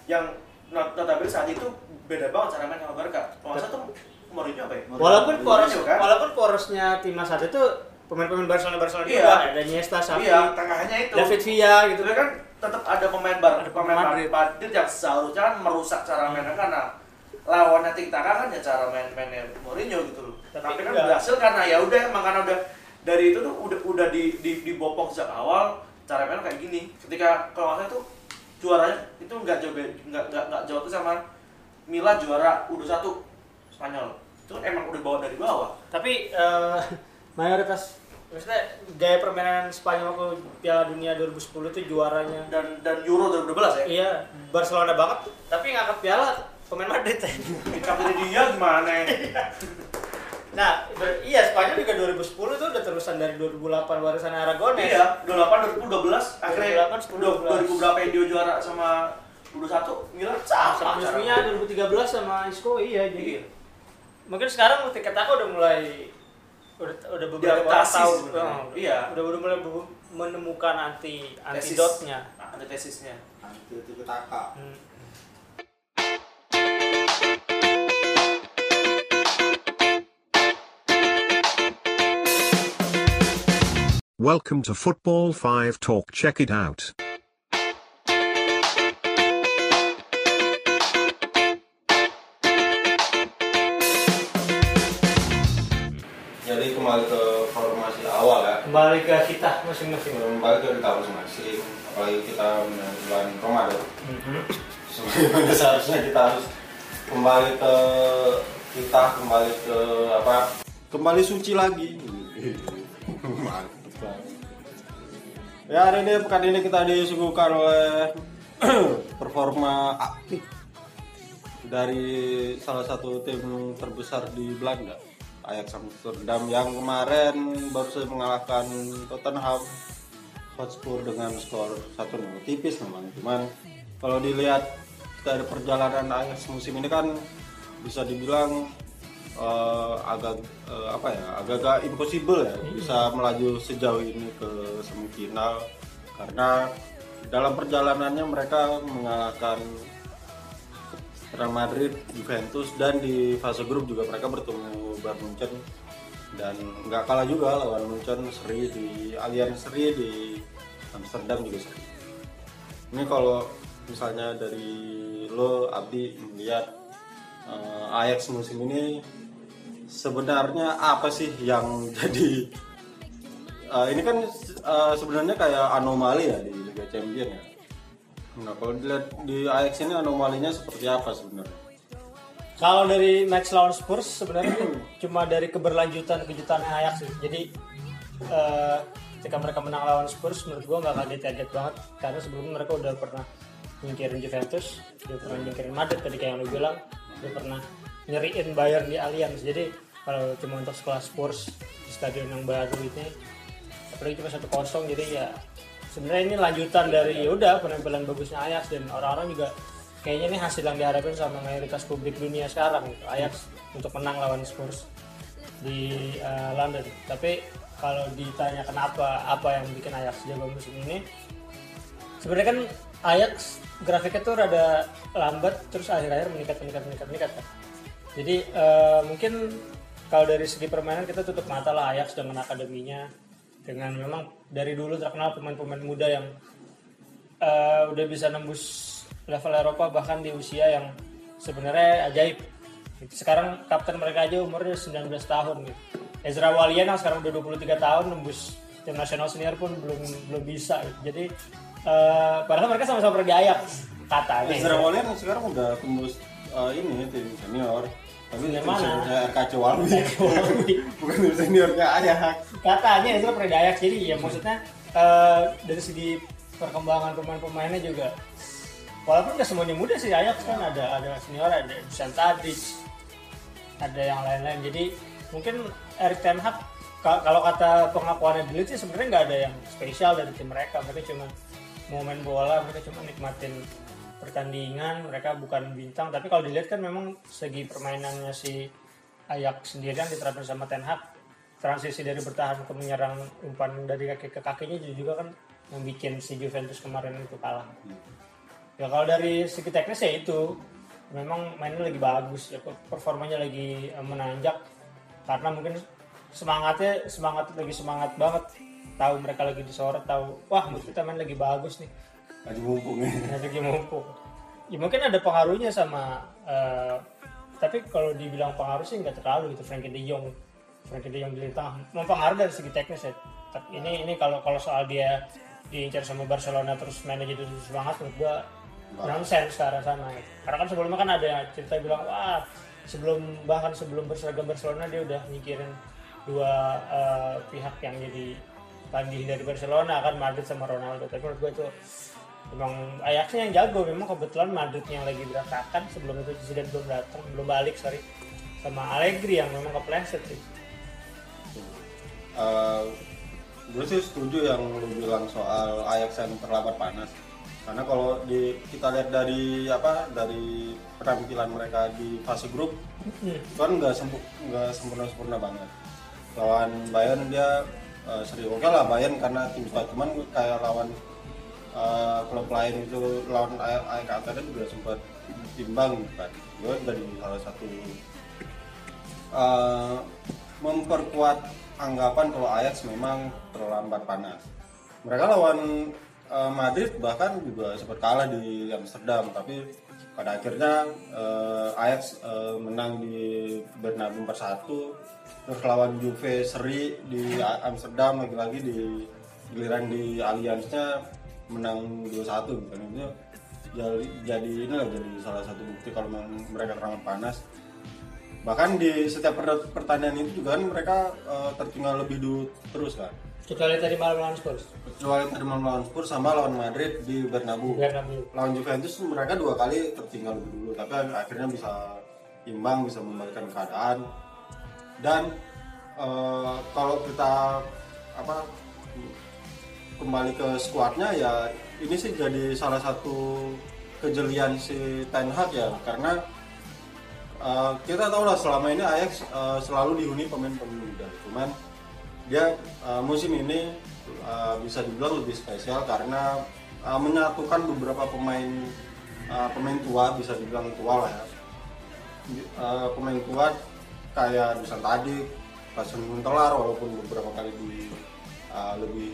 yang not- notabene saat itu beda banget cara main sama Barca kalau tuh Mourinho apa ya Walaupun poros kan? walaupun porosnya timnas saat itu pemain-pemain Barcelona Barcelona Iya. juga ada Iniesta, Xavi, iya tengahnya itu David Villa gitu Tapi kan tetap ada pemain bar, Ada pemain Madrid. Madrid yang seharusnya kan merusak cara mainnya karena lawannya Tik Taka kan ya cara main mainnya Mourinho gitu loh. Tapi Tapi, kan enggak. berhasil karena ya udah emang karena udah dari itu tuh udah udah di di dibopong sejak awal cara mainnya kayak gini. Ketika kalau salah itu juaranya itu nggak jauh nggak nggak nggak jauh tuh sama Milan juara U21 Spanyol. Itu kan emang udah bawa dari bawah. Tapi eh, mayoritas maksudnya gaya permainan Spanyol ke Piala Dunia 2010 itu juaranya Dan dan Euro 2012 ya. iya Barcelona banget tapi ngangkat piala pemain Madrid Kapten dia gimana? nah ber- iya Spanyol juga 2010 itu udah terusan dari 2008 warisan Aragones Iya, 28 2012 akhirnya 2008, 2000 10, berapa yang dia juara sama 21 Milan sama musuhnya 2013 sama Isco iya jadi Iya. mungkin sekarang tiket aku udah mulai udah udah beberapa Diadaptasi tahun oh, Iya. udah udah mulai menemukan anti Tesis. antidotnya Nah, antitesisnya. anti tiki taka Hmm. Welcome to Football 5 Talk. Check it out. Kembali ke kita masing-masing. Kembali ke kita masing-masing apalagi kita menyambut bulan Ramadan. Mhm. sebagaimana seharusnya kita harus kembali ke kita kembali ke apa? Kembali suci lagi. Mantap. Ya hari ini pekan ini kita disuguhkan oleh performa aktif dari salah satu tim terbesar di Belanda Ajax Amsterdam yang kemarin baru saja mengalahkan Tottenham Hotspur dengan skor 1-0 tipis memang cuman kalau dilihat dari perjalanan Ajax musim ini kan bisa dibilang eh, agak eh, apa ya agak-agak impossible ya bisa melaju sejauh ini ke semifinal. Karena dalam perjalanannya mereka mengalahkan Real Madrid, Juventus dan di fase grup juga mereka bertemu Bayern Munchen dan nggak kalah juga lawan Munchen seri di Allianz seri di Amsterdam juga seri. Ini kalau misalnya dari lo Abdi melihat eh, Ajax musim ini sebenarnya apa sih yang jadi eh, ini kan eh, sebenarnya kayak anomali ya di Liga Champions ya. Nah kalau dilihat di Ajax ini anomalinya seperti apa sebenarnya? Kalau dari match lawan Spurs sebenarnya cuma dari keberlanjutan kejutan Ajax sih. Jadi eh, ketika mereka menang lawan Spurs menurut gua nggak kaget-kaget banget karena sebelumnya mereka udah pernah nyingkirin Juventus, udah pernah nyingkirin Madrid tadi kayak yang lu bilang, udah pernah nyeriin Bayern di Allianz. Jadi kalau cuma untuk sekelas Spurs di stadion yang baru ini apalagi cuma satu kosong jadi ya sebenarnya ini lanjutan dari ya udah penampilan bagusnya Ajax dan orang-orang juga kayaknya ini hasil yang diharapkan sama mayoritas publik dunia sekarang gitu. Ajax untuk menang lawan Spurs di eh, London. Tapi kalau ditanya kenapa apa yang bikin Ajax jago musim ini sebenarnya kan Ajax grafiknya tuh rada lambat terus akhir-akhir meningkat meningkat meningkat meningkat kan. Jadi eh, mungkin kalau dari segi permainan kita tutup mata lah Ajax dengan akademinya dengan memang dari dulu terkenal pemain-pemain muda yang eh, udah bisa nembus level Eropa bahkan di usia yang sebenarnya ajaib. Sekarang kapten mereka aja umurnya 19 tahun gitu. Ezra Walian yang sekarang udah 23 tahun nembus tim nasional senior pun belum belum bisa gitu. Jadi eh, padahal mereka sama-sama pernah di Ajax katanya. Ezra Walian sekarang udah tembus eh, ini tim senior. Tapi tim mana? RKC Walwi. Bukan tim seniornya Ajax. katanya itu pernah di Ajax jadi ya maksudnya eh, dari segi perkembangan pemain-pemainnya juga walaupun nggak semuanya muda sih Ajax kan ada ada senior ada Dusan Tadic ada yang lain-lain jadi mungkin Erik Ten Hag ka- kalau kata pengakuannya dulu sih sebenarnya nggak ada yang spesial dari tim mereka mereka cuma mau main bola mereka cuma nikmatin pertandingan mereka bukan bintang. Tapi kalau dilihat kan memang segi permainannya si Ajax sendirian diterapkan sama Ten Hag. Transisi dari bertahan ke menyerang umpan dari kaki ke kakinya juga kan yang bikin si Juventus kemarin itu kalah. Ya kalau dari segi teknis ya itu. Memang mainnya lagi bagus ya performanya lagi eh, menanjak. Karena mungkin semangatnya semangat lagi semangat banget. Tahu mereka lagi disorot tahu wah kita main lagi bagus nih lagi mumpung ya lagi mumpung. Ya mungkin ada pengaruhnya sama eh, tapi kalau dibilang pengaruh sih nggak terlalu gitu Frankie De Jong. Frankie De Jong di tengah mempengaruhi dari segi teknis ya. Tapi ini ini kalau kalau soal dia diincar sama Barcelona terus mainnya jadi semangat menurut gua nonsense ke arah sana. gitu. Karena kan sebelumnya kan ada cerita bilang wah sebelum bahkan sebelum berseragam Barcelona dia udah mikirin dua eh, pihak yang jadi tagih dari Barcelona kan Madrid sama Ronaldo. Tapi menurut gua itu Emang Ajaxnya yang jago, memang kebetulan Madrid yang lagi berantakan sebelum itu Zidane belum datang, belum balik sorry sama Allegri yang memang kepleset sih. Eh, gue sih setuju yang lu bilang soal Ajax yang terlambat panas karena kalau di kita lihat dari apa dari penampilan mereka di fase grup Hmm. kan nggak sempu nggak sempurna sempurna banget lawan Bayern dia eh, seri oke lah Bayern karena tim kuat cuman kayak lawan eh, klub lain itu lawan AEK Athena juga sempat timbang kan gue dari salah satu eh, memperkuat anggapan kalau Ajax memang terlambat panas. Mereka lawan eh, Madrid bahkan juga sempat kalah di Amsterdam, tapi pada akhirnya eh, Ajax eh, menang di Bernabeu 4-1 terus lawan Juve seri di Amsterdam lagi-lagi di giliran di Allianz-nya menang 2-1 gitu. Kan itu jadi jadi ini lah jadi salah satu bukti kalau memang mereka terlambat panas. Bahkan di setiap per- pertandingan itu juga kan mereka eh, tertinggal lebih dulu terus kan Kecuali tadi malam lawan Spurs. kecuali tadi malam lawan Spurs sama lawan Madrid di Bernabeu. Bernabeu. lawan Juventus mereka dua kali tertinggal lebih dulu tapi akhirnya bisa imbang bisa membalikkan keadaan. Dan eh, kalau kita apa kembali ke skuadnya ya ini sih jadi salah satu kejelian si Ten Hag ya karena eh, kita tahu lah selama ini Ajax eh, selalu dihuni pemain-pemain muda. Cuman dia eh, musim ini eh, bisa dibilang lebih spesial karena eh, menyatukan beberapa pemain eh, pemain tua bisa dibilang tua lah ya. Eh, pemain tua kayak Dusan tadi Klasen Muntelar walaupun beberapa kali di eh, lebih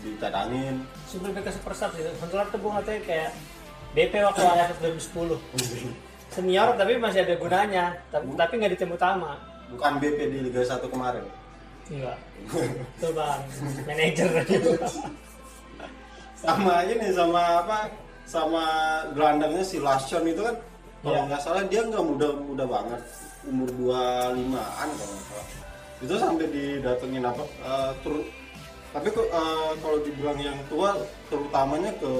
dicadangin Sebelum ke superstar sih, Huntelaar tuh gue ngatanya kayak DP waktu Ajax 2010. Senior tapi masih ada gunanya, tapi tapi nggak di tim utama. bukan BP di Liga 1 kemarin Enggak. Tuh bang, manajer sama ini sama apa sama gelandangnya si Lasion itu kan kalau Iya. nggak salah dia nggak muda muda banget umur 25an kalau nggak salah itu sampai didatengin apa tur- tapi kok eh, kalau dibilang yang tua terutamanya ke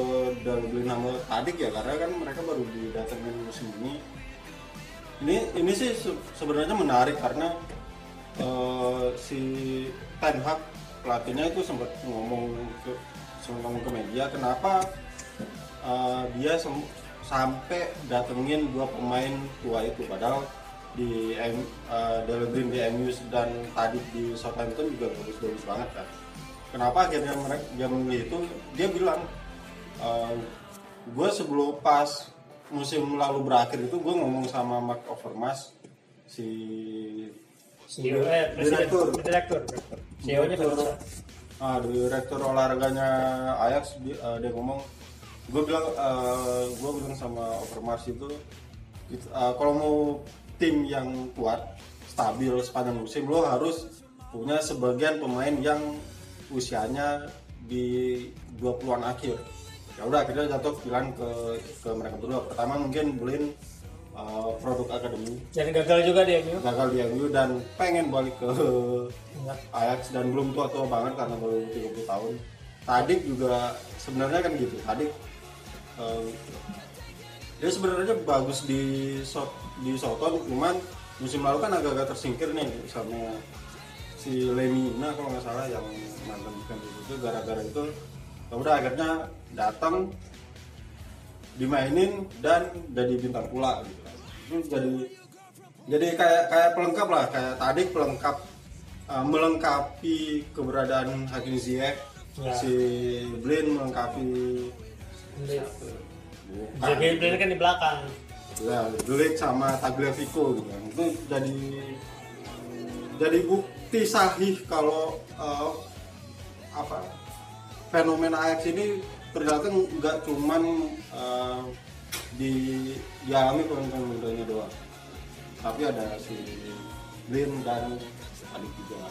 Dalglin nama Tadik ya karena kan mereka baru didatengin musim ini. Ini ini sih se- sebenarnya menarik karena eh, si Ten Hag pelatihnya itu sempat ngomong ke sempat ngomong ke media kenapa eh, dia sampai datengin dua pemain tua itu? Padahal di M, uh, Green di MU dan tadi di Southampton juga bagus-bagus banget kan kenapa akhirnya mereka dia memilih itu? Dia bilang gue sebelum pas musim lalu berakhir itu gue ngomong sama Mark Overmars si CEO, eh, presiden, direktur. direktur, CEO-nya direktur, kan ah, direktur olahraganya Ajax dia, eh, dia ngomong gue bilang gue bilang sama Overmars itu it- eh, kalau mau tim yang kuat stabil sepanjang musim lo harus punya sebagian pemain yang usianya di 20-an akhir ya udah akhirnya jatuh pilihan ke ke mereka berdua pertama mungkin beliin eh, produk akademi dan gagal juga dia MU. gagal di MU dan pengen balik ke Enggak. Ajax dan belum tua-tua banget karena baru 30 tahun. Tadik juga sebenarnya kan gitu. Tadik eh, dia sebenarnya bagus di Sot di Soton, cuman musim lalu kan agak-agak tersingkir nih sama si Lemina kalau nggak salah yang mantan defender itu gara-gara itu ya udah akhirnya datang dimainin dan jadi bintang pula gitu. Itu jadi jadi kayak kayak pelengkap lah kayak tadi pelengkap uh, melengkapi keberadaan Hakim Ziyech Ya. si Blin melengkapi Jadi Blin kan di belakang. ya Delik sama Tagliafico gitu itu jadi jadi bukti sahih kalau uh, apa fenomena Ajax ini ternyata nggak cuman uh, di dialami pemain mudanya doang. Tapi ada si Blin dan adik juga.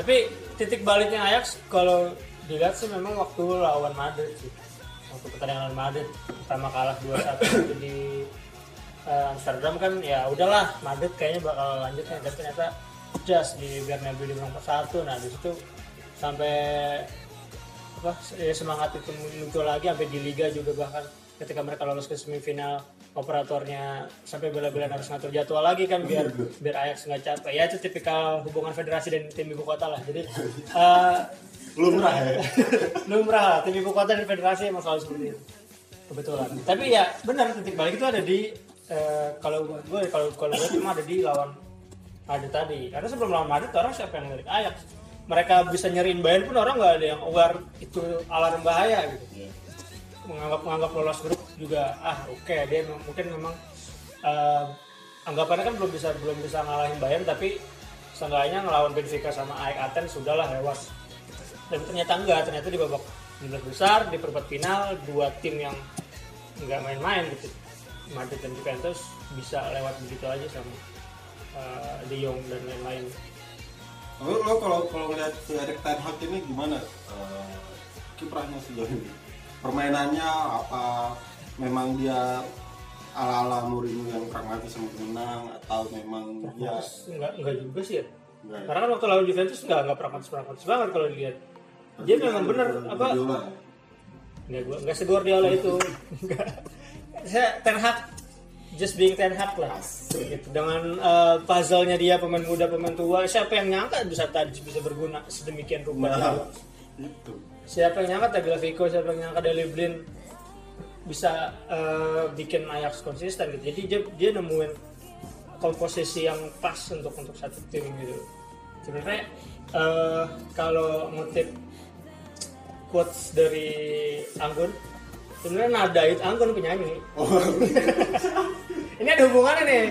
Tapi titik baliknya Ajax kalau dilihat sih memang waktu lawan Madrid sih. Waktu pertandingan lawan Madrid pertama kalah 2-1 itu di eh, Amsterdam kan ya udahlah Madrid kayaknya bakal lanjut ya. Dan ternyata just di Bernabeu di menang 4-1 nah di situ sampai apa ya semangat itu muncul lagi sampai di liga juga bahkan ketika mereka lolos ke semifinal operatornya sampai bela-belaan harus ngatur jadwal lagi kan biar biar Ajax nggak capek. Ya itu tipikal hubungan federasi dan tim ibu kota lah. Jadi eh, lumrah ya. Lumrah lah tim ibu kota dan federasi emang selalu seperti itu. Kebetulan. Tapi ya benar titik balik itu ada di eh, kalau gue kalau kalau gue cuma ada di lawan Madrid tadi. Karena sebelum lawan Madrid orang siapa yang ngelirik? Ajax. Mereka bisa nyeriin Bayern pun orang nggak ada yang aware itu alarm bahaya gitu. Menganggap menganggap lolos grup juga ah oke dia mem- mungkin memang eh, anggapannya kan belum bisa belum bisa ngalahin Bayern tapi seenggaknya ngelawan Benfica sama AEK Athens sudahlah lewat dan ternyata enggak ternyata di babak 16 besar di perempat final dua tim yang nggak main-main gitu. Madrid dan Juventus bisa lewat begitu aja sama De Jong dan lain-lain lo, lo kalau kalau ngeliat si Erik Ten Hag ini gimana uh, kiprahnya sejauh ini permainannya apa memang dia ala-ala Mourinho yang pragmatis sama menang atau memang dia Terus enggak enggak juga sih ya enggak ya? karena kan waktu lawan Juventus enggak enggak pragmatis pragmatis banget kalau dilihat dia memang bener apa. Enggak gua enggak seguardiola itu. Enggak. Saya Ten Hag just being Ten Hag lah. Gitu. Dengan eh, puzzle-nya dia pemain muda pemain tua, siapa yang nyangka bisa tadi bisa berguna sedemikian rupa Nah, itu Siapa yang nyangka Tagliafico, siapa yang nyangka Daley Blind bisa eh, bikin Ajax konsisten gitu. Jadi dia, dia nemuin komposisi yang pas untuk untuk satu tim gitu. Sebenarnya eh, kalau ngutip quotes dari Anggun, sebenarnya nada itu Anggun penyanyi. Ini ada hubungannya nih.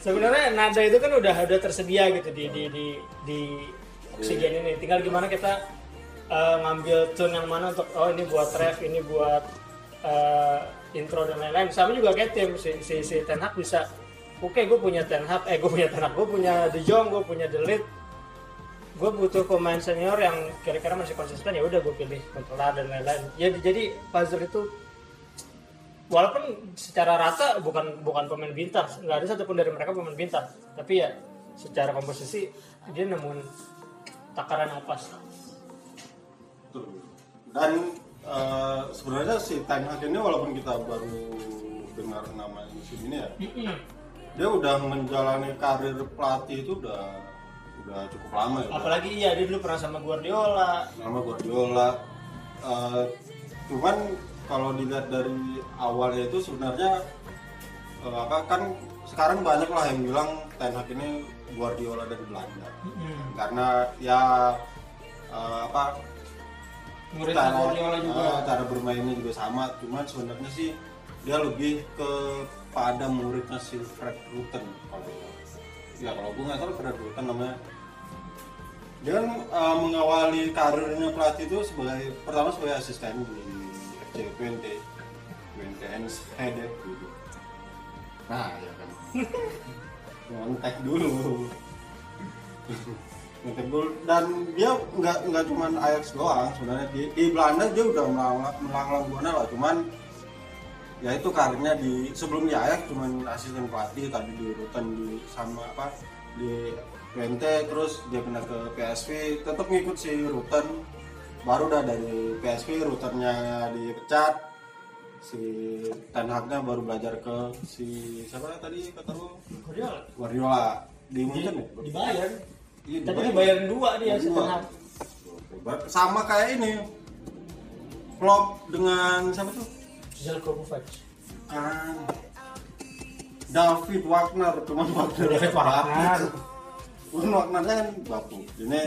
Sebenarnya nada itu kan udah udah tersedia gitu di di di, di oksigen ini. Tinggal gimana kita eh, ngambil tune yang mana untuk oh ini buat ref, ini buat eh, intro dan lain-lain. Sama juga kayak tim si si, si Ten Hag bisa Oke, gue punya Ten Hag, eh gue punya Ten Hag, gue punya De Jong, gue punya The Ligt, gue butuh pemain senior yang kira-kira masih konsisten ya udah gue pilih kontrolar dan lain-lain. Ya jadi puzzle itu walaupun secara rata bukan bukan pemain bintang nggak ada satupun dari mereka pemain bintang tapi ya secara komposisi dia nemuin takaran yang pas. Betul. dan eh, sebenarnya si Ten Hag ini walaupun kita baru dengar nama musim ini ya dia udah menjalani karir pelatih itu udah udah cukup lama ya apalagi iya dia dulu pernah sama Guardiola. Nama Guardiola. Eh, cuman kalau dilihat dari awalnya itu sebenarnya apa kan sekarang banyak lah yang bilang Ten Hag ini Guardiola dari Belanda. Karena ya eh, apa muridnya Guardiola juga. eh, cara bermainnya juga sama. Cuman sebenarnya sih dia lebih kepada muridnya si Fred Rutten kalau ya kalau gue nggak salah Fred Rutten namanya dia kan eh, mengawali karirnya pelatih itu sebagai pertama sebagai asisten di FC Twente Twente Enschede gitu. Nah ya kan. Ngontek dulu. Ngontek dulu. Dan dia nggak nggak cuman Ajax doang sebenarnya di, di Belanda dia udah melanglang melanglang buana lah. Cuman ya itu karirnya di sebelum di Ajax cuman asisten pelatih tadi di Rutan di sama apa di Twente terus dia pindah ke PSV tetap ngikut si Rutan. Baru udah dari PSV Rutannya dipecat. Si Ten Hagnya baru belajar ke si siapa tadi kata lu? Guardiola. Guardiola. Di Munchen ya? dibayar Iya, tapi dibayar. dibayar dua dia si. Ten Hag sama kayak ini. Klopp dengan siapa tuh? Zelko Kovac. Ah, David Wagner cuman Wagner David Wagner Bruno Wagnernya kan baku ini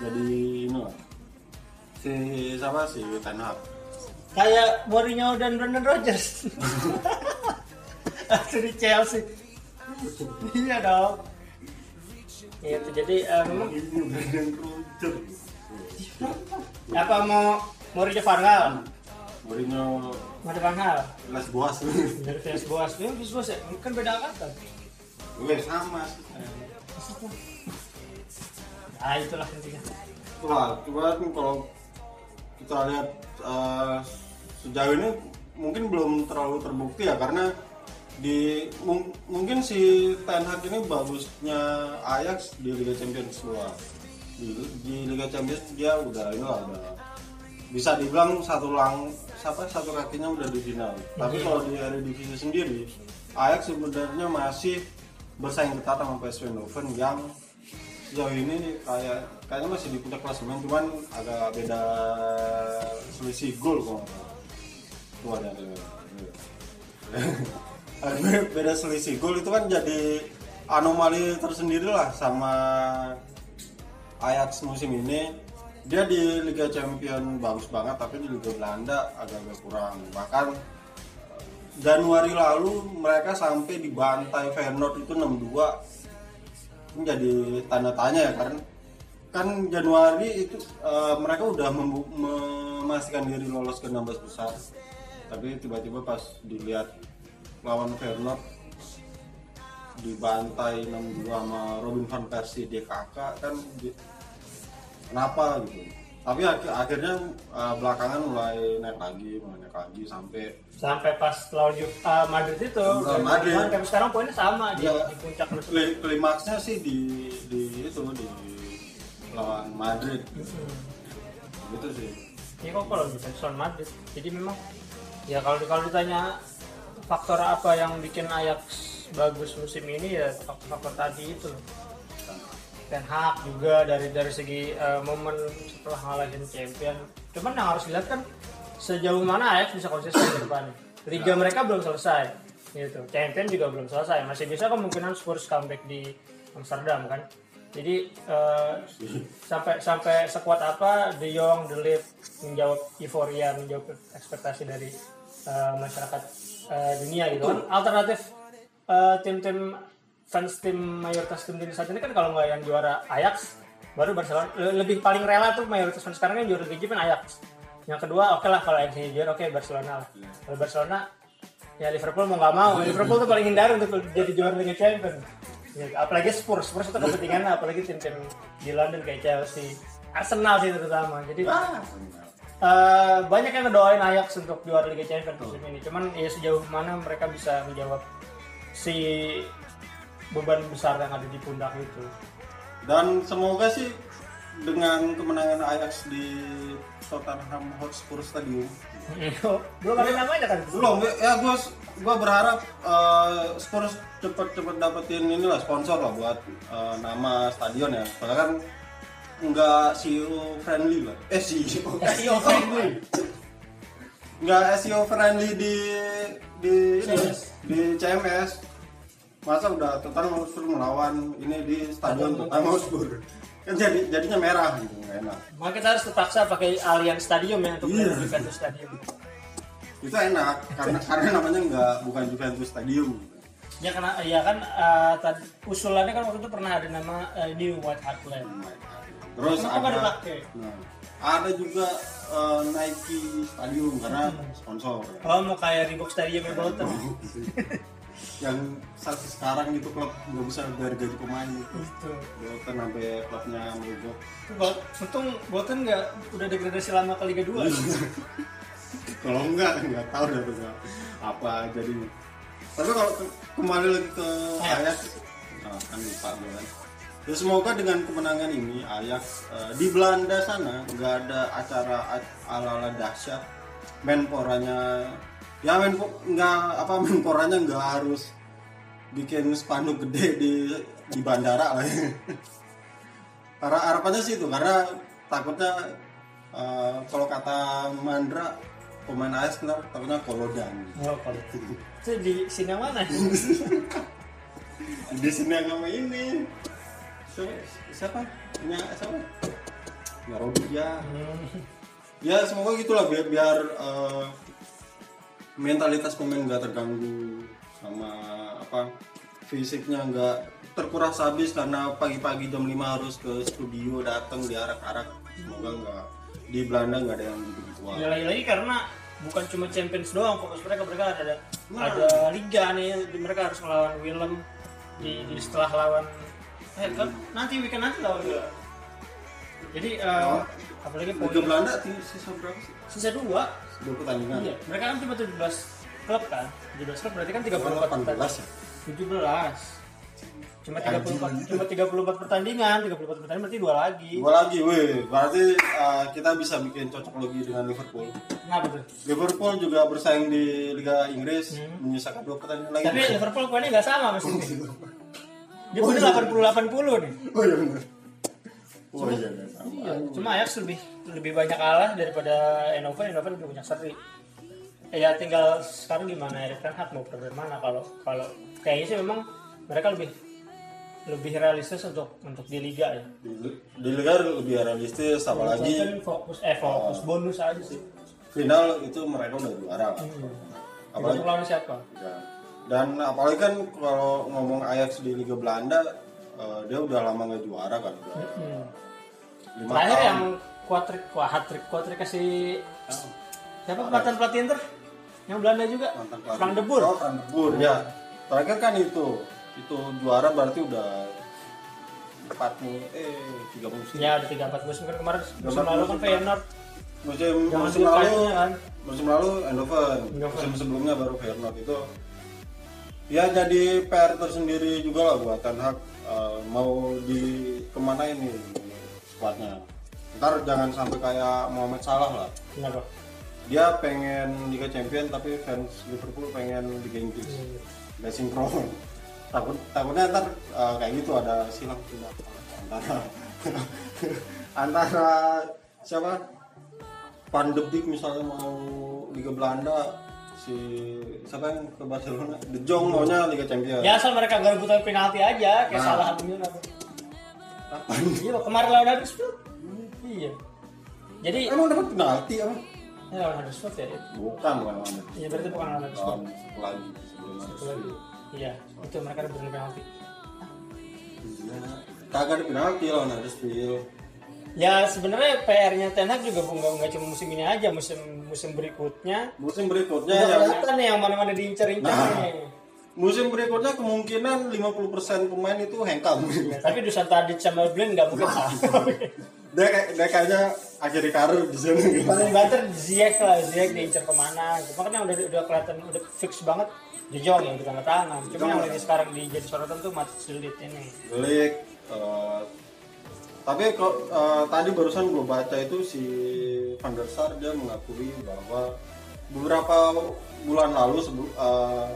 jadi ini lah si siapa si Ten Hag Kayak Mourinho dan Brendan Rodgers. Asli di Chelsea. iya dong. Itu jadi eh, memang Rodgers apa mau Mourinho Van Gaal? Mourinho Mourinho Van Gaal. Les Boas Villas Boas. Ini Villas Boas ya? Kan beda angkatan. Weh sama Ah itulah intinya. Wah, coba kalau kita lihat eh, sejauh ini mungkin belum terlalu terbukti ya karena di mung- mungkin si Ten Hag ini bagusnya Ajax di Liga Champions luar di, di Liga Champions dia udah ini lah udah bisa dibilang satu lang siapa satu kakinya udah di final. Tapi kalau di Eredivisie sendiri Ajax sebenarnya masih bersaing ketat sama PSV Eindhoven yang sejauh ini kayak kayaknya masih di puncak klasemen cuman agak beda selisih gol salah. tuh ada beda selisih gol itu kan jadi anomali tersendiri lah sama Ajax musim ini. Dia di Liga Champion bagus banget tapi di Liga Belanda agak-agak kurang. Bahkan Januari lalu mereka sampai dibantai Feyenoord itu 6-2 ini jadi tanda tanya ya karena kan Januari itu eh, mereka udah memastikan diri lolos ke 16 besar. Tapi tiba-tiba pas dilihat lawan Feyenoord dibantai 6-2 sama Robin van Persie DKK kan di- kenapa gitu tapi ak- akhirnya eh, belakangan mulai naik lagi mulai naik lagi sampai Sampai pas lawan ah, Madrid itu. Lawan Madrid. Sampai sekarang poinnya sama di, Iya. di puncak. Kli- klimaksnya sih di di itu di lawan Madrid gitu sih Iya kok kalau bisa Son Madrid. Jadi memang ya kalau kalau ditanya faktor apa yang bikin Ajax bagus musim ini ya faktor-faktor tadi itu. Ten Hag juga dari dari segi eh, momen setelah ngalahin champion. Cuman yang harus dilihat kan sejauh mana Ajax bisa konsisten ke depan. Liga mereka belum selesai. Gitu. Champion juga belum selesai. Masih bisa kemungkinan Spurs comeback di Amsterdam kan. Jadi eh, sampai sampai sekuat apa De Jong, De Ligt menjawab euforia, menjawab ekspektasi dari eh, masyarakat eh, dunia gitu kan. Alternatif tim-tim fans tim mayoritas tim tim saat ini kan kalau nggak yang juara Ajax baru Barcelona Le- lebih paling rela tuh mayoritas fans sekarang yang juara Liga kan Ajax. Yang kedua oke lah kalau Ajax yang juara oke Barcelona lah. Kalau Barcelona ya Liverpool mau nggak mau Liverpool tuh paling hindar untuk jadi juara Liga Champions. Ya, apalagi Spurs, Spurs itu kepentingan apalagi tim-tim di London kayak Chelsea, Arsenal sih terutama. Jadi eh, banyak yang ngedoain Ajax untuk juara Liga Champions musim ini. Cuman ya sejauh mana mereka bisa menjawab si beban besar yang ada di pundak itu. dan semoga sih dengan kemenangan Ajax di Tottenham Hotspur Stadium Belum ada namanya kan? belum ya gue gue berharap eh, Spurs cepet-cepet dapetin inilah sponsor lah buat eh, nama stadion ya soalnya kan nggak CEO friendly lah eh CEO SEO friendly. nggak SEO friendly di di ini di CMS masa udah Tottenham Hotspur melawan ini di stadion Tottenham Hotspur kan jadi jadinya merah gitu nggak enak Maka kita harus terpaksa pakai Allianz Stadium ya untuk yeah. Juventus Stadium. itu enak karena karena namanya nggak bukan Juventus Stadium Ya karena ya kan eh, tadi usulannya kan waktu itu pernah ada nama eh, New White Hart Lane. terus Kenapa nggak ada dipakai? nah, ada juga eh, Nike Stadium karena sponsor Oh mau kayak Reebok Stadium ya Bolton. yang saat sekarang itu klub nggak bisa bayar gaji pemain. Itu Gitu. Bolton sampai klubnya mogok Untung Bolton nggak udah degradasi lama ke Liga 2 kalau enggak nggak tahu dah tuh apa jadi tapi kalau ke- kembali lagi ke Ajax. Nah, kan lupa gue kan. Ya semoga dengan kemenangan ini Ajax eh, di Belanda sana nggak ada acara ala ala dahsyat. Menporanya ya menpo nggak apa menporanya nggak harus bikin spanduk gede di di bandara lah ya. Karena harapannya sih itu karena takutnya eh, kalau kata Mandra pemain AS ntar takutnya kolodan. Oh, kalau itu di sini mana? Di sini yang sama ini. Siapa? Siapa? Punya siapa ya Robi ya ya semoga gitulah biar biar eh, mentalitas pemain nggak terganggu sama apa fisiknya nggak terkuras habis karena pagi-pagi jam 5 harus ke studio datang diarak-arak. Semoga nggak di Belanda nggak ada yang begitu Ya lagi-lagi karena bukan cuma Champions doang fokus mereka mereka ada ada liga nih mereka harus melawan Willem di, di setelah lawan eh kan? Nanti weekend nanti lawan Willem. Jadi eh, apalagi Liga poin Belanda sisa berapa sih? sisa dua Dua pertandingan. iya mereka kan cuma 17 klub kan 17 klub berarti kan 34 18 pertandingan ya. 17 cuma 34 cuma 34 pertandingan 34 pertandingan berarti dua lagi Dua lagi, weh. Berarti uh, kita bisa bikin cocok lagi dengan Liverpool. kenapa tuh Liverpool juga bersaing di Liga Inggris, menyisakan dua pertandingan lagi. tapi Liverpool poinnya nggak sama mas dia punya 80 80 nih oh iya benar. Oh iya, iya. Iya, cuma Ajax lebih lebih banyak kalah daripada Eindhoven, Eindhoven lebih banyak seri. Ya tinggal sekarang gimana Erik Ten Hag mau pergi mana kalau kalau kayaknya sih memang mereka lebih lebih realistis untuk untuk di liga ya. Di, di Liga lebih realistis, apalagi fokus eh fokus bonus aja sih. final itu mereka udah juara. Hmm. Apalagi lawan siapa? Ya. Dan apalagi kan kalau ngomong Ajax di Liga Belanda, eh, dia udah lama nggak juara kan. Udah Hmm. lima Terakhir tahun. yang kuatrik, wah hat-trick kuatrik kasih siapa pelatih pelatih Inter? Yang Belanda juga? mantan. Frank de Boer. Oh, Frank de Boer, ya. Terakhir kan itu. Itu juara berarti udah 40 eh 3 musim. Ya ada tiga empat musim kan kemarin musim empat lalu kan. Feyenoord Musim musim lalu kan. musim lalu Eindhoven. Eindhoven. Musim sebelumnya baru Feyenoord itu. Ya jadi PR tersendiri juga lah buat Ten Hag eh, mau di ke mana ini skuadnya. Ntar jangan sampai kayak Mohamed Salah lah. Kenapa? Dia pengen Liga Champion tapi fans Liverpool pengen Liga Inggris. Gak sinkron. Takut takutnya ntar eh, kayak gitu ada silang pendapat antara antara siapa Van de Beek misalnya mau Liga Belanda si siapa yang ke Barcelona De Jong maunya Liga Champion Ya asal mereka gak rebutan penalti aja, kayak Nah. salah Aluminium apa. Kapan? Iya, kemarin lawan Huddersfield. Iya. Jadi, emang dapat penalti apa ya lawan Huddersfield ya. bukan bukan lawan Iya, berarti bukan lawan Huddersfield. satu lagi sebelum. Huddersfield. Iya, itu mereka rebutan penalti. Iya. kagak ada penalti lawan Huddersfield Ya sebenarnya PR-nya Ten Hag juga nggak nggak cuma musim ini aja, musim musim berikutnya. musim berikutnya yang kelihatan nih yang mana-mana diincar-incar Nah. nih. musim berikutnya kemungkinan 50% pemain itu hengkang Ya, tapi Dusan Tadic sama Blend nggak mungkin dia kayak dia kayaknya akhiri karir di sini paling banter Ziyech lah Ziyech diincar ke mana gitu makanya udah udah kelihatan udah fix banget De Jong yang di tengah tangan cuma yang lagi sekarang di jadi sorotan tuh Mats Sulit ini eh, tapi kok eh, tadi barusan gue baca itu si Van der Sar dia mengakui bahwa beberapa bulan lalu sebelum eh,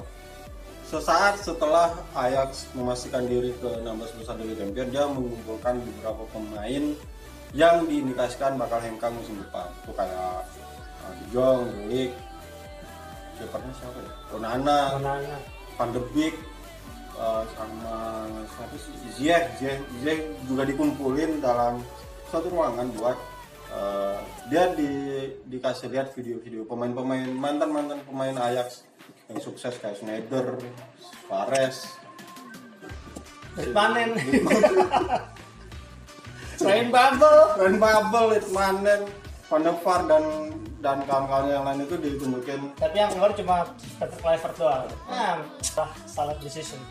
sesaat setelah Ajax memastikan diri ke 16 besar Liga Champions dia mengumpulkan beberapa pemain yang diindikasikan bakal hengkang musim depan itu kayak eh, De Jong, Delik siapanya siapa ya? Onana, mana Van de Beek uh, sama siapa sih? Ziyech Ziyech juga dikumpulin dalam suatu ruangan buat uh, dia di dikasih lihat video-video pemain-pemain mantan-mantan pemain Ajax yang sukses kayak Schneider, Fares, panen selain bubble Ren Babel, Litmanen, Van der Vaart dan dan kawan-kawannya yang lain itu ditunjukin tapi yang keluar cuma Patrick Kluivert doang. Nah salah salah decision.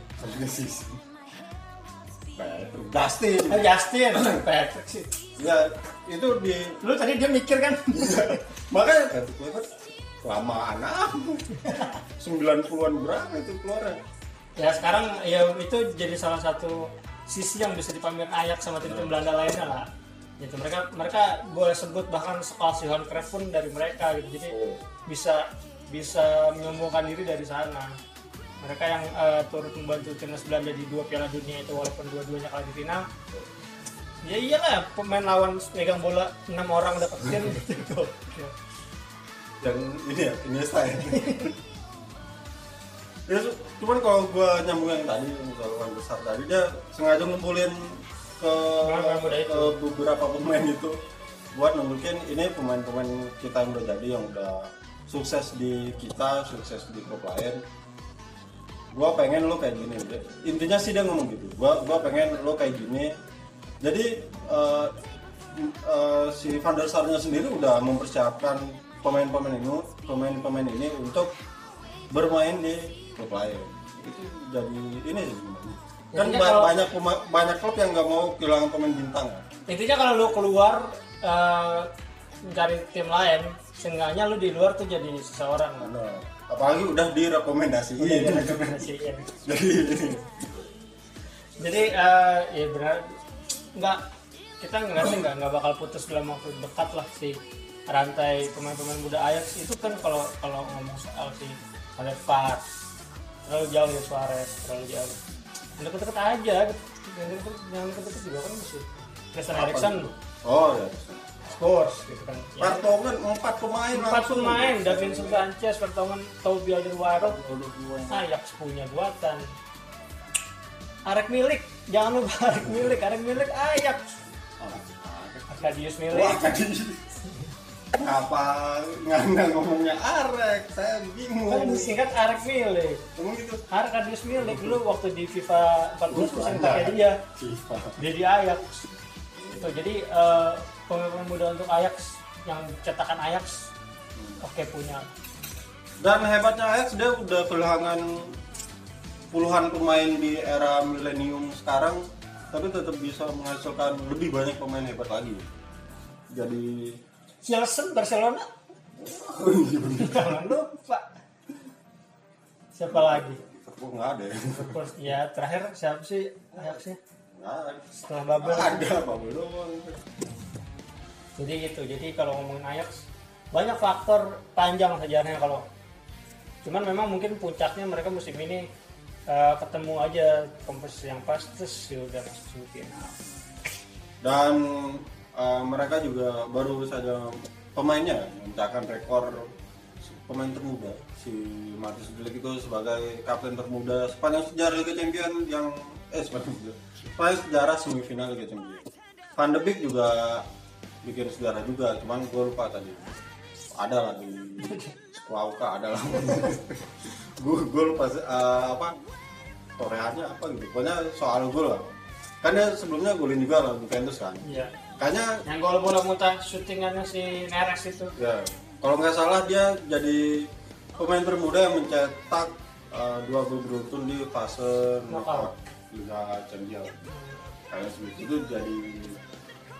Dustin oh, Justin. Patrick sih. Ya itu di lu tadi dia mikir kan? Makanya Patrick Kluivert lamaan amat 90-an berapa itu keluarnya. Ya sekarang ya itu jadi salah satu sisi yang bisa dipamer Ajax sama tim-tim Belanda lainnya lah gitu. Mereka mereka boleh sebut bahkan sekelas Johan Cruyff pun dari mereka gitu. Jadi Oh. bisa bisa menyombongkan diri dari sana. Mereka yang eh, turut membantu timnas Belanda di dua Piala Dunia itu walaupun dua-duanya kalah di final ya iyalah pemain lawan megang bola enam orang dapat pin gitu. Yang ini ya Iniesta ya ya cuman kalau gua nyambung yang tadi soal orang besar tadi dia sengaja ngumpulin ke, ke beberapa pemain itu buat nunjukin ini pemain-pemain kita yang udah jadi yang udah sukses di kita sukses di klub lain. Gua pengen lo kayak gini intinya sih dia ngomong gitu. Gua gua pengen lo kayak gini. Jadi eh, eh, si Van der Sarnya sendiri udah mempersiapkan pemain-pemain ini pemain-pemain ini untuk bermain di klub lain itu jadi ini sih. Sebenarnya kan ba- kalau- banyak banyak klub yang nggak mau kehilangan pemain bintang. Intinya kalau lu keluar eh, mencari tim lain seenggaknya lu di luar tuh jadi seseorang. Kan Nah, apalagi udah direkomendasiin. Udah ada rekomendasiin. jadi jadi eh, ya benar. Nggak kita ngeliatnya nggak nggak bakal putus dalam waktu dekat lah si rantai pemain-pemain muda Ajax. Itu kan kalau kalau ngomong soal si ada Par terlalu jauh ya Suarez terlalu jauh. Deket-deket aja. Yang deket yang deket-deket juga kan masih Christian Eriksen oh ya Spurs gitu kan. Ya, empat pemain empat pemain Davinson Sanchez Vertonghen Toby Alderweireld. Ajax punya buatan. Arek milik jangan lupa Arek milik Arek milik Ajax Arkadius milik apa nggak ngomongnya arek? Saya kan bingung disingkat Arek milik. Ngomong gitu. Arkadius milik. Dulu waktu di FIFA 14 bisa pakai dia. FIFA. Dia di Ajax. Itu jadi eh, pemain muda untuk Ajax yang cetakan Ajax oke punya. Dan hebatnya Ajax dia udah kehilangan puluhan pemain di era milenium sekarang tapi tetap bisa menghasilkan lebih banyak pemain hebat lagi. Jadi Chelsea Barcelona? Jangan lupa. Siapa lagi? Liverpool nggak ada ya. Spurs ya terakhir siapa sih? Ajaxnya nggak ada. Setelah Babel. Ada apa doang. Jadi gitu jadi kalau ngomongin Ajax banyak faktor panjang sejarahnya kalau. Cuman memang mungkin puncaknya mereka musim ini eh, ketemu aja komposisi yang pas terus ya udah masuk semifinal. Dan uh, mereka juga baru saja pemainnya memecahkan rekor pemain termuda si Marcus Delik itu sebagai kapten termuda sepanjang sejarah Liga Champions yang eh sepanjang sejarah, sepanjang sejarah semifinal Liga Champions Van de Beek juga bikin sejarah juga cuman gue lupa tadi. Ada lah di Squawka ada lah. Gue gue lupa uh, apa torehannya apa gitu. Pokoknya soal gol lah. Kan dia sebelumnya golin juga lah Juventus kan. Iya kayaknya yang gol bola muntah syutingannya si Neres itu. Ya kalau nggak salah dia jadi pemain termuda yang mencetak uh, dua gol beruntun di fase knockout. Liga Champions. Kayaknya seperti itu jadi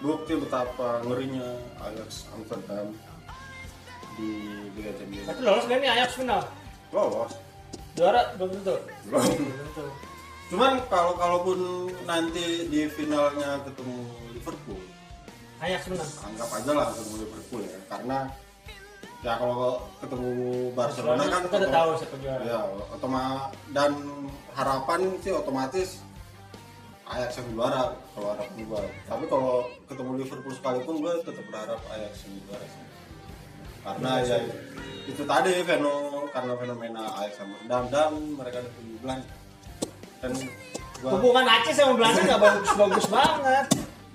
bukti betapa ngerinya Ajax Amsterdam di Liga Champions. Tapi lolos gak nih Ajax final? Lolos. Juara? Belum tentu. Belum. Belum tentu. Cuman kalau kalaupun nanti di finalnya ketemu Liverpool Ajax menang anggap aja lah ketemu Liverpool ya karena ya kalau ketemu Barcelona kan kita udah tahu siapa juara. Ya otomatis dan harapan sih otomatis Ajax yang juara kalau harapan gue tapi kalau ketemu Liverpool sekalipun gue tetap berharap Ajax yang juara sih. karena ya itu tadi feno karena fenomena Ajax Amsterdam dan mereka ada bulan dan gua hubungan Aceh sama Belanda nggak bagus-bagus banget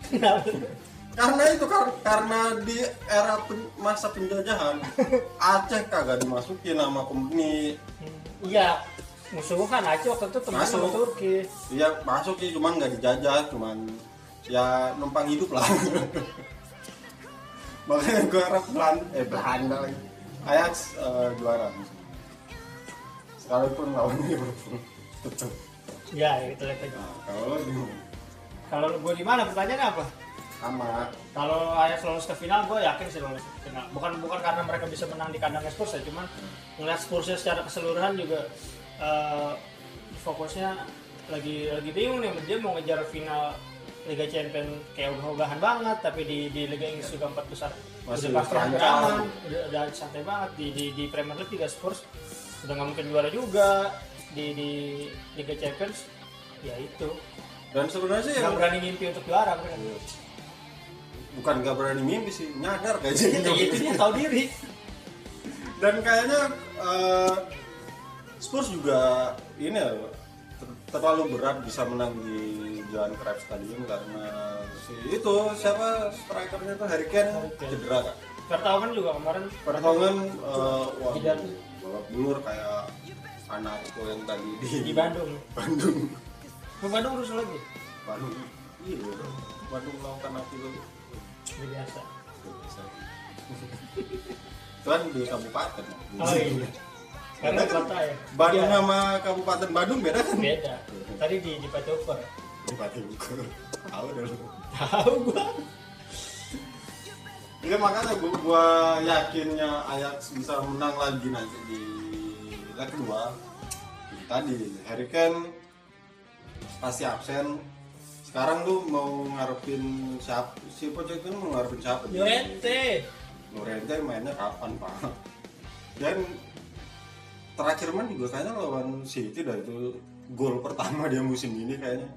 karena itu kar- karena di era pen- masa penjajahan Aceh kagak dimasukin nama company iya musuhan Aceh waktu itu teman sama Masuk. Turki. Iya masuk sih cuman nggak dijajah cuman ya numpang hidup lah. Makanya gue harap Belanda eh Belanda lagi. Ajax eh, juara. Sekalipun lawan Liverpool. Tetap ya kita lihat aja nah, kalau lo gimana? kalau gue di mana? Pertanyaannya apa sama. Kalau Ajax lolos ke final gue yakin sih lolos ke final. Bukan bukan karena mereka bisa menang di kandang Spurs ya cuman ngeliat Spursnya secara keseluruhan juga eh, fokusnya lagi lagi bingung nih. Dia mau ngejar final Liga Champions kayak udah-udahan banget tapi di di Liga Inggris juga empat besar. Masih udah pasti hampir terancam. aman udah, udah santai banget. Di, di di Premier League juga Spurs udah nggak mungkin juara juga. Di di Liga Champions ya itu. Dan sebenarnya sih yang berani mimpi untuk juara mereka bukan nggak berani mimpi sih nyadar kayaknya ya itu dia tahu diri dan kayaknya eh, Spurs juga ini ya ter- terlalu berat bisa menang di Johan Cruyff Stadium karena si itu siapa strikernya tuh Harry Kane cedera kan Vertonghen juga kemarin Vertonghen uh, wah Tidak. babak belur kayak anakku yang tadi di, di Bandung. Bandung Ke Bandung terus lagi. Bandung iya. Bandung melakukan apa lagi Biasa. itu kan di kabupaten Oh iya. Karena kota ya. Bandung Iya, sama kabupaten Bandung beda kan beda. Tadi di di Patoper. Bupati Bogor tahu lu Tahu gua. Iya makanya gua, gua yakinnya Ajax bisa menang lagi nanti di leg kedua. Tadi Harry Kane pasti absen. Sekarang tuh mau ngarepin siapa? Si Pochettino mau ngarepin siapa? Llorente. Llorente mainnya kapan pak? Dan terakhir main juga kayaknya lawan City dah itu gol pertama dia musim ini kayaknya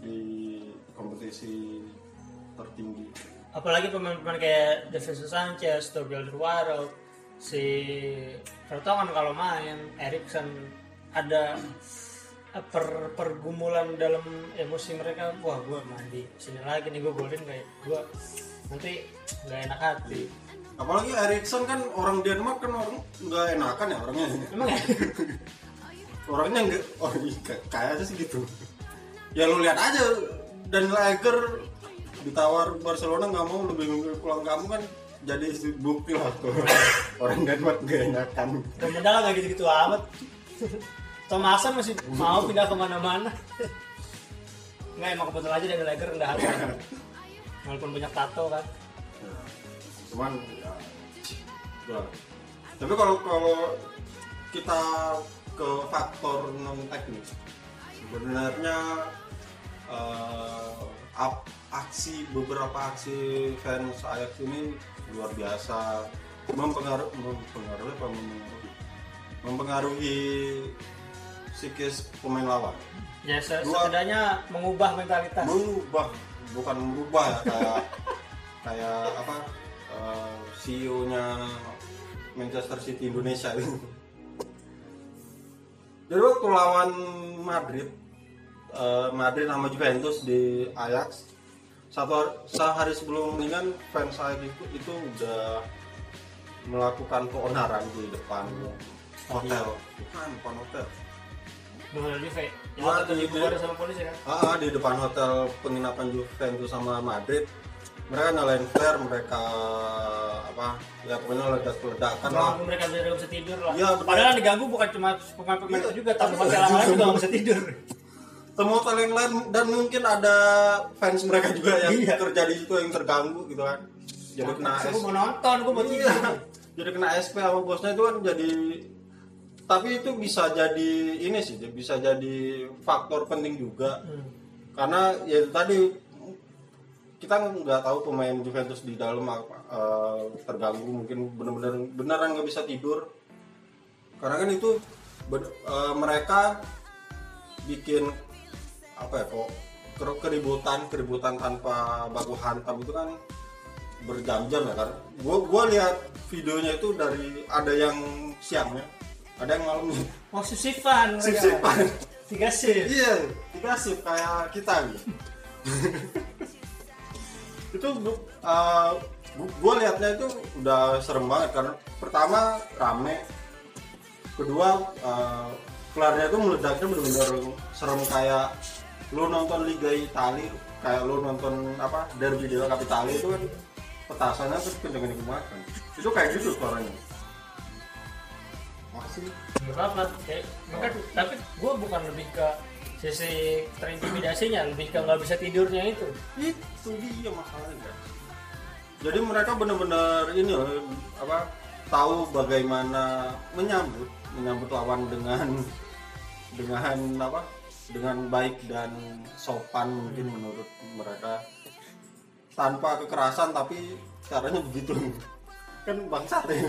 di kompetisi tertinggi. Apalagi pemain-pemain kayak Davinson Sanchez, Toby Alderweireld, si Vertonghen kalau main, Erikson ada per pergumulan dalam emosi mereka wah gue mandi sini lagi nih gue golin kayak gue nanti nggak enak hati Apalagi Erikson kan orang Denmark kan orang nggak enakan ya orangnya. emang ya orangnya nggak oh iya kayak- kayaknya sih gitu. Ya lu lihat aja dan Lager ditawar Barcelona nggak mau lebih memilih pulang kamu kan jadi bukti lah tuh orang Denmark nggak enakan. Romenda nggak gitu-gitu amat Thomason masih mau pindah ke mana-mana. Nggak emang kebetulan aja dari Lager rendah hati walaupun banyak tato kan. Cuman ya, gua. tapi kalau kalau kita ke faktor non teknis sebenarnya ap- aksi beberapa aksi fans Ajax ini luar biasa. Mempengaruhi mempengaruhi mempengaruhi psikis pemain lawan. Ya se- Dua- setidaknya mengubah mentalitas. Berubah bukan berubah ya kayak kayak apa eh, CEO-nya Manchester City Indonesia itu. Jadi waktu lawan Madrid, eh, Madrid sama Juventus di Ajax, satu hari, sehari sebelum ini kan fans Ajax itu, itu udah melakukan keonaran di depan hotel, bukan depan hotel, Juve yang waktu di- dibubar sama polisi kan Ah, di depan hotel penginapan Juventus sama Madrid. Mereka nyalain flare, mereka apa? Ya pokoknya ledak-ledakan lah. Mereka nggak bisa tidur lah Iya, betul. padahal yang diganggu bukan cuma pemain-pemain Iya, itu juga tapi tapi- hotel lain juga nggak bisa tidur Temu hotel yang lain dan mungkin ada fans mereka juga yang Iya. kerja di situ yang terganggu gitu kan. Jadi kena gue mau nonton gue mau Iya. tidur Jadi kena SP sama bosnya itu kan jadi tapi itu bisa jadi ini sih, bisa jadi faktor penting juga. Hmm. karena ya tadi kita nggak tahu pemain Juventus di dalam eh, terganggu mungkin benar-benar beneran nggak bisa tidur karena kan itu eh, mereka bikin apa ya kok ker- keributan keributan tanpa baku hantam itu kan berjam-jam ya kan gua gua lihat videonya itu dari ada yang siangnya ada yang malamnya mau sip-sipan mereka. sip-sipan tiga sip Iya, dikasih kayak kita gitu. itu uh, gue liatnya itu udah serem banget karena pertama rame, kedua uh, kelarnya itu meledaknya benar-benar serem kayak lu nonton Liga Italia kayak lu nonton apa Derby della Capitale itu kan petasannya tuh kenceng-kenceng banget kan. itu kayak gitu suaranya masih apa kayak maka tapi gue bukan lebih ke sisi terintimidasinya lebih ke nggak bisa tidurnya itu. Itu dia masalahnya. Jadi mereka benar-benar ini loh apa tahu bagaimana menyambut menyambut lawan dengan dengan apa dengan baik dan sopan mungkin menurut mereka. Tanpa kekerasan tapi caranya begitu. Kan bangsat ya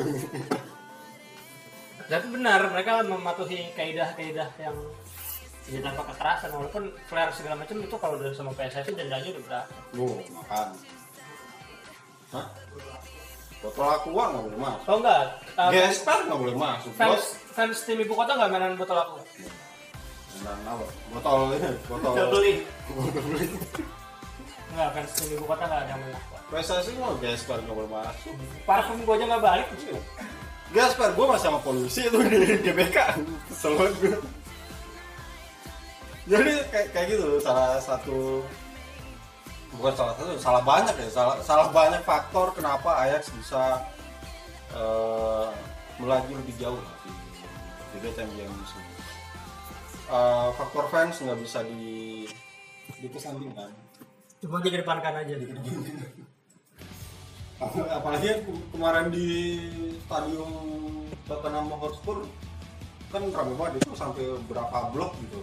tapi benar mereka mematuhi kaidah-kaidah yang ya tanpa kekerasan walaupun flare segala macam itu kalau udah sama PSSI dendanya udah berapa oh makan Hah? botol aqua nggak boleh masuk oh enggak uh, gesper nggak boleh masuk fans bos fans tim ibu kota nggak mainan botol aku Tendang apa? Botol ini, botol. Udah beli. Enggak, fans tim ibu kota nggak ada yang menang. PSSI mau Gasper nggak boleh masuk. Parfum gue aja nggak balik. Gasper, gue masih sama polisi itu di GBK. Kesel gue. Jadi kayak, kayak gitu loh, salah satu bukan salah satu, salah banyak ya, salah salah banyak faktor kenapa Ajax bisa eh, melaju lebih jauh di Liga Champions musim ini. Eh, faktor fans nggak bisa di dikesampingkan. Cuma dikedepankan aja. Apalagi kemarin di stadion Tottenham Hotspur kan rame banget itu sampai berapa blok gitu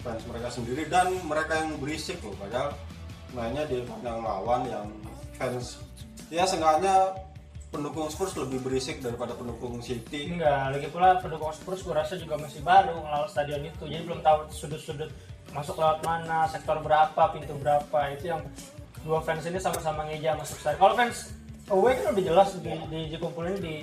fans mereka sendiri dan mereka yang berisik loh padahal mainnya di kandang lawan yang fans ya seenggaknya pendukung Spurs lebih berisik daripada pendukung City Enggak, lagi pula pendukung Spurs gue rasa juga masih baru ngelawat stadion itu, jadi belum tahu sudut-sudut masuk lewat mana, sektor berapa, pintu berapa, itu yang dua fans ini sama-sama ngeja masuk stadion. Kalau fans away kan udah jelas di, di, dikumpulin di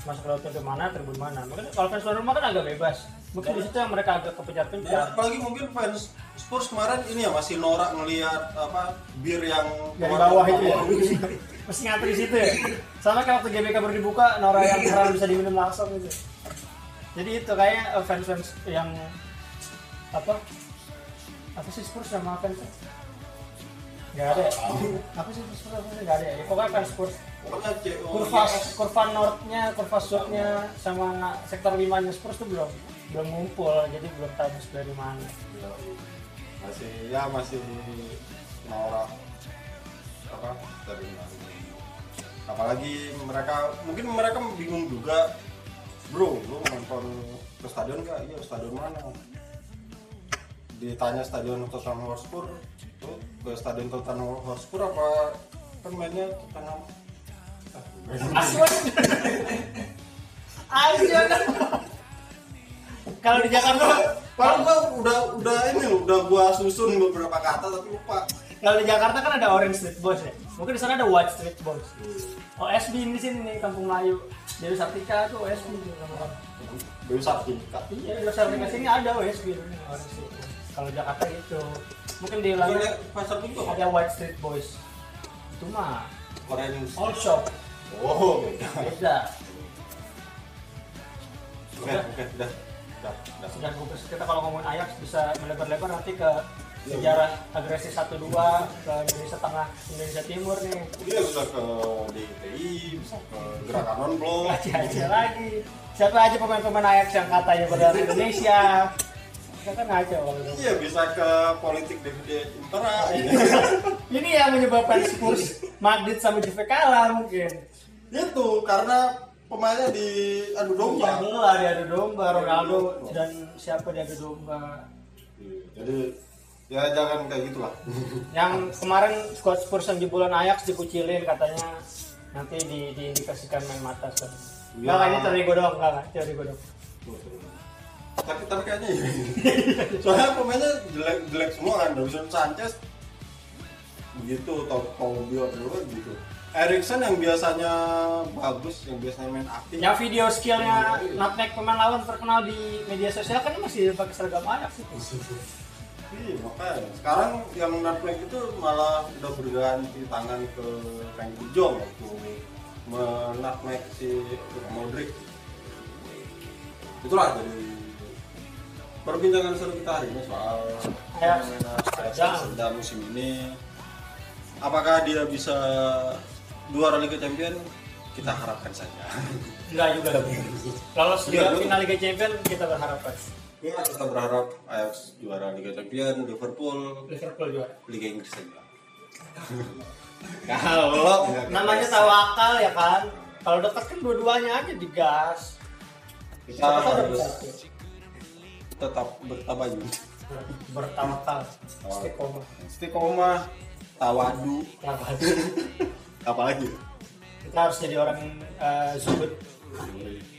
masuk lewat pintu mana, tribun mana. Mungkin kalau fans tuan rumah kan agak bebas. Mungkin di situ yang mereka agak Ya, kepencar-pencar. apalagi mungkin fans Spurs kemarin ini ya masih norak ngelihat apa bir yang Dari bawah itu ya. Mesti ngantri situ ya. Sama kayak waktu GBK baru dibuka, Nora yang keran bisa diminum langsung gitu. Jadi itu kayaknya eh, fans-fans yang apa? Apa sih Spurs sama fans? Gak ada ya? Apa sih Spurs apa sih? Gak ada ya? Ya, Pokoknya fans Spurs. Kurva, kurva northnya, kurva southnya, sama sektor limanya Spurs tuh belum belum ngumpul, jadi belum tahu dari mana. masih ya masih norak apa dari mana. apalagi mereka mungkin mereka bingung juga bro lu nonton ke stadion gak iya stadion mana ditanya stadion Tottenham Hotspur lu ke stadion Tottenham Hotspur apa kan mainnya Tottenham Aswan. Aja kan. Kalau di Jakarta, Padahal gua udah udah ini loh, udah gua susun beberapa kata tapi lupa. kalau di Jakarta kan ada Orange Street Boys ya. Mungkin di sana ada White Street Boys. OSB di sini nih Kampung Melayu. Dewi Sartika tuh OSB tuh nama-nama. Dewi Sartika. Iya, Dewi Sartika sini ada OSB Orange Street Boys. Kalau Jakarta itu mungkin di London pasar pintu ada White Street Boys. Itu mah Orange. all shop Oh, beda. beda. Oke, oke, udah. Udah, udah. Sudah gue kita kalau ngomongin Ajax bisa melebar-lebar nanti ke sejarah agresi 1-2 ke Indonesia Tengah, Indonesia Timur nih. Dia bisa ke DITI, bisa ke Gerakan Non Blok. Aja aja lagi. Siapa aja pemain-pemain Ajax yang katanya berada di Indonesia? Kita kan ngaco gitu. Iya, bisa ke politik DVD Impera. Ini yang menyebabkan Spurs, Madrid sama Juve kalah mungkin. Itu karena pemainnya di adu domba. Lah dia adu domba, Ronaldo dan siapa dia adu domba. Jadi ya jangan kayak gitulah. Yang kemarin squad Spurs yang jebolan Ajax dikucilin katanya nanti di, diindikasikan main mata so. Enggak, Ya. ini teori gue doang, enggak, enggak, teori gue doang. Tapi tapi kayaknya iya. soalnya pemainnya jelek jelek semua kan Davison Sanchez. Begitu Tau Taubio dulu gitu. Erikson yang biasanya bagus yang biasanya main aktif. Yang video skillnya nutmeg pemain lawan terkenal di media sosial kan masih pakai seragam Ajax. Itu. iya makanya. Sekarang yang nutmeg itu malah udah berganti tangan ke Frank Jong waktu menutmeg si Modric. Itulah jadi perbincangan seru kita hari ini soal fenomena Ajax Jangan. sedang musim ini apakah dia bisa juara Liga Champion kita harapkan saja Enggak juga. Lolos di Iya, final Liga Champions kita berharap ya kita berharap Ajax juara Liga Champion Liverpool Liverpool juara. Liga Inggris saja kalau Namanya tawakal ya kan. Kalau dekat kan dua-duanya aja digas. kita harus. Tetap bertabayun bertawakal. Istiqomah. istiqomah tawadu Tawakal. apalagi Kita harus jadi orang eh, zuhud.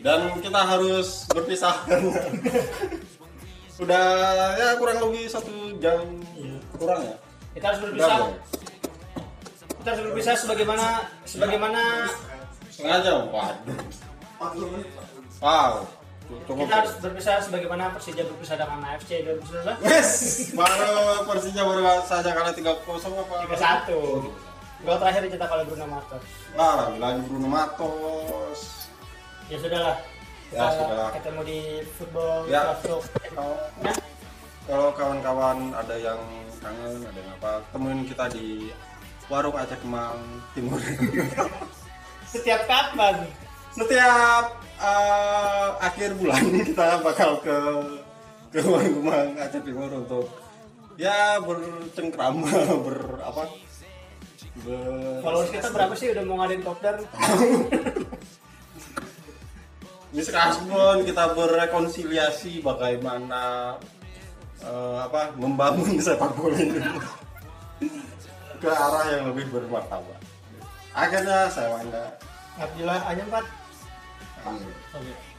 dan kita harus berpisah udah ya kurang lebih satu jam kurang ya Kita harus berpisah. Boy. Kita harus berpisah sebagaimana sebagaimana setengah jam waduh wow Cukup. Kita harus berpisah sebagaimana Persija berpisah dengan AFC 2019. Yes, baru Persija baru saja kalah 3-0 apa? 3-1. Gol terakhir dicetak oleh Bruno Matos. Wah, lagi Bruno Matos. Ya sudahlah. Ya, Kita sudahlah. Ketemu di football Ya. Kalau Ya. kalau kawan-kawan ada yang kangen, ada yang apa, temuin kita di warung Aceh Kemang Timur. Setiap kapan? Setiap eh, akhir bulan kita bakal ke ke Kemang Aceh Timur untuk ya bercengkrama, ber apa? Ber, Followers kita berapa sih udah mau ngadain kopdar? Miskasbon kita berrekonsiliasi bagaimana eh, apa membangun sepak bola ini ke arah yang lebih bermartabat. Akhirnya saya Wanda. Abdillah Anyam Pak. Amin. Oke.